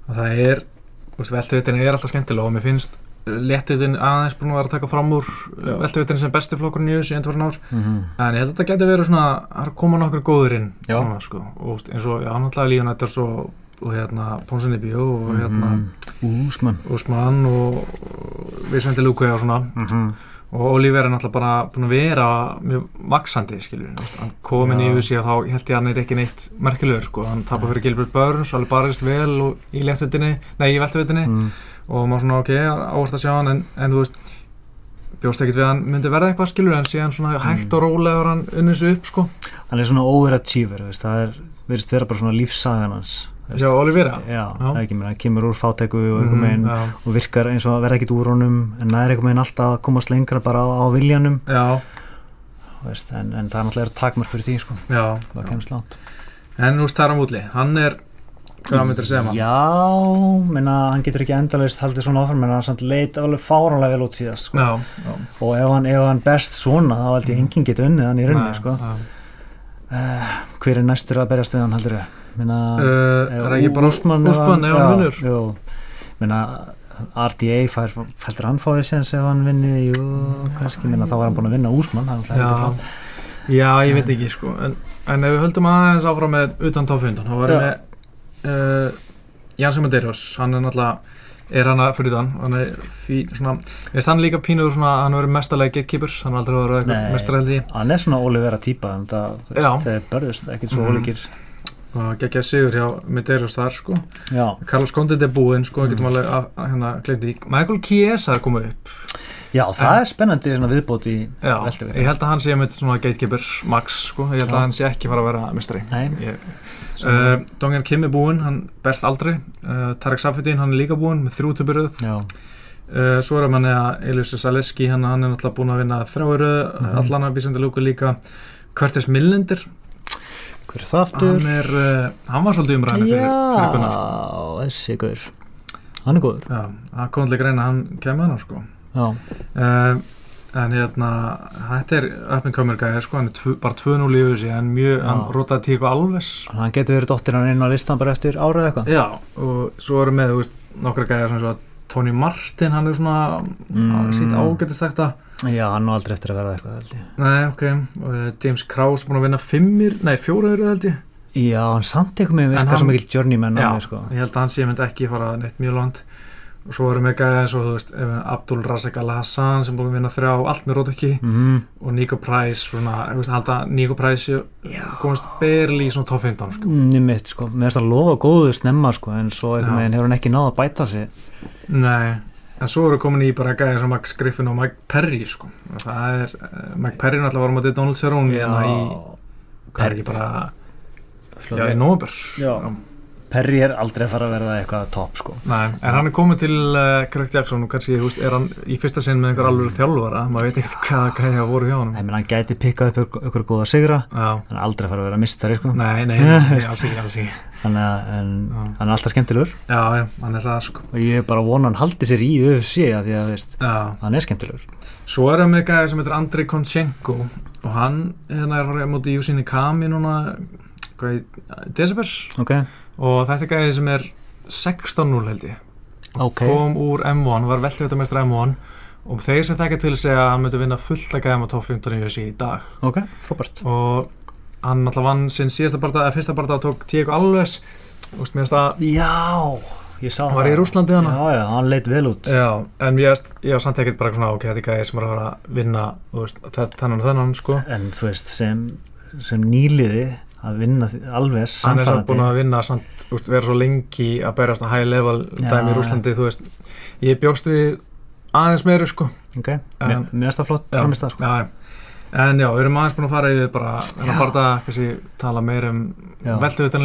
og það er veltuvitin er alltaf skemmtilega og mér finnst léttuvitin aðeins búin að vera að taka fram úr Já. veltuvitin sem besti flokkurinn í þessu endvarn ár mm en ég held að þetta geti verið svona að koma nokkur góður inn núna, sko. og eins og já, náttúrulega Líon Edders og, og hérna Pónsinni Bjó og hérna Mhm. Úsmann Úsmann og Vicente Luque og svona mm og Oliver er náttúrulega bara búin að vera mjög vaksandi skilur hann komin í. USA og þá held ég að hann er ekki neitt merkilegur sko, hann tapar fyrir Gilbert Burns alveg barist vel og í léttuvitinni nei, í veltuvitinni mm. og maður svona ok, ávart að sjá hann en, en þú veist, bjóst ekkert við að hann myndi verða eitthvað skilur en síðan svona hægt og rólega var hann unnið svo upp sko hann er svona overachiever veist, það er, verðist vera bara svona lífsagan hans. Já, Olivera. Já, það er ekki hann kemur úr fátæku og Mhm, já, og virkar eins og að verða ekkit úr honum en það er einhver meginn alltaf að komast lengra bara á, á viljanum. Veist, en, en það er náttúrulega takmark fyrir því sko, já, það kemst langt. En er á múli, hann er hvað myndir að segja maður? Já, menna, hann getur ekki endalaust haldið svona áfram en hann leit alveg fáránlega vel út síðast sko. Já, já og ef hann, ef hann berst svona þá held ég enginn getur unnið hann í rauninni sko. uh, hver er næstur að berjast við hann heldur við menna, Uh, er það ekki bara Úsmann ef hann vinnur? jú, menna, RDA fær, fæltur hann fáið séns ef hann vinnið jú, kannski, menna, þá var hann búin að vinna Úsmann hann Já, já, ég veit ekki sko en, en ef við höldum aðeins áfram með utan tóffundan, þá Já. við uh, Jansi Medeiros, hann er náttúrulega er hann að fyrir þann hann er fí, svona, veist hann líka pínuður svona hann er verið mestarlega gatekeeper, hann er aldrei verið Nei. eitthvað mestarældi hann er svona Olivera en það, þú Já. veist, þeir börðust ekkert svo Mhm. ólíkir og geggja sigur hjá Medeiros þar sko. Já, Carlos Condit er búinn sko, Mm. getum alveg að, að hérna Michael Chiesa komið upp. Já það er spennandi viðbót í já, veltu ég held að hann sé með svona gatekeeper max sko, ég held Já. að hann sé ekki fara að vera ég, uh, Dongan Kim er búinn, hann berst aldrei. Uh, Tarek Safedin, hann er líka búinn með þrjú töpuröð já, uh, svo er manni að Elias Saleski hann, hann er náttúrulega búinn að vinna þrjáuröð mm allan að Bísandi Lúka líka. Curtis Millender, hver er það aftur? hann er uh, hann var svolítið umræðinu fyrir, fyrir kunna sko. Já, þessi gaur Hann er góður já, hann kom að greina hann kemur hann sko uh, en hérna þetta er up and comer gæði sko, hann er tvu, bara 2-0 í öðusi Já. hann rotaði tíku alves hann getur verið dóttir hann inn á listan bara eftir ára eitthvað Já, og svo erum með, veist, nokkra gæðar sem Tony Martin, hann er svona Mm. sínt ágætist þetta Já, hann nú aldrei eftir að verða eitthvað held ég. Nei, ok, uh, James Krause búin að vinna fimmir, nei, fjóraður held ég? Já, hann samt eitthvað með hann- svo mikill journeyman á Já, sko. ég held að hann sé myndi ekki fara neitt mjög langt. Og svo erum við gæði eins og þú veist ef Abdul Razak Al-Hassan sem búin að vinna þrjá allt með rótökki mm. og Nico Price svona, ég veist, halda Nico Price komast berli í svona top 15 sko. Mm, mitt, sko. Mér finnst að lofa góðu snemma sko, en svo einhvern Já. veginn hefur hann ekki náð að bæta sig. Nei, en svo eru komin í bara gæði eins og Max Griffin og Mike Perry sko. það er, eh, Mike Perry náttúrulega var á móti Donald Cerrone hérna í, hvað er ekki bara já, í nóber Já. Perry er aldrei að fara að verða eitthvað topp sko. Nei, en hann er komið til uh, Craig Jackson og kannski, þú veist, er hann í fyrsta sinn með einhver alveg þjálfara, maður veit ekkert hvað gæði voru hjá hann Nei, menn, hann gæti pikkað upp ykkur, ykkur góða sigra. Hann er aldrei að fara að vera mistari sko. nei, nei, alls ekki, alls ekki. Þannig að hann er alltaf skemmtilegur. Já, já, hann er það sko. Og ég er bara að vona hann haldi sér í UFC að því að veist, Já, hann er skemmtilegur. Svo erum við gæði sem heitir Andrei Konchenko og hann hérna er á og þetta er gæði sem er 16-0 held ég. Ok. kom úr M1, var veltið M1 og þeir sem þekkja til segja að hann myndi vinna fullt að gæðum á top 15 í UFC í dag. Ok, frábært. Og hann alltaf vann sinn síðasta barða, eða fyrsta barða tók Diego Alves. Mér finnst að já, ég sá hann var í Rúslandi hana já, já, hann leit vel út. Já, en ég veist, ég var samt ekkert bara svona ok, þetta er gæði sem er að vinna þennan og þennan sko. En þú veist, sem, sem nýliði að vinna því- alveg hann er samt búin að vinna samt, úst, vera svo lengi að berjast að high level Já, dæmi í. Rúslandi, þú veist. Ég bjóst við aðeins meiri sko. Ok, En- mér finnst það flott framist það sko. Já, já. En já, við erum aðeins búin að fara yfir bara Já. en að bara kannski tala meir um við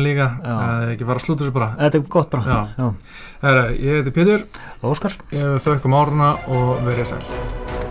líka, uh, ekki fara að slúta þessu bara. Þetta er gott bara. Já. já. Herra, ég heiti Pétur, Óskar. Ég þaukum áruna og verið sæl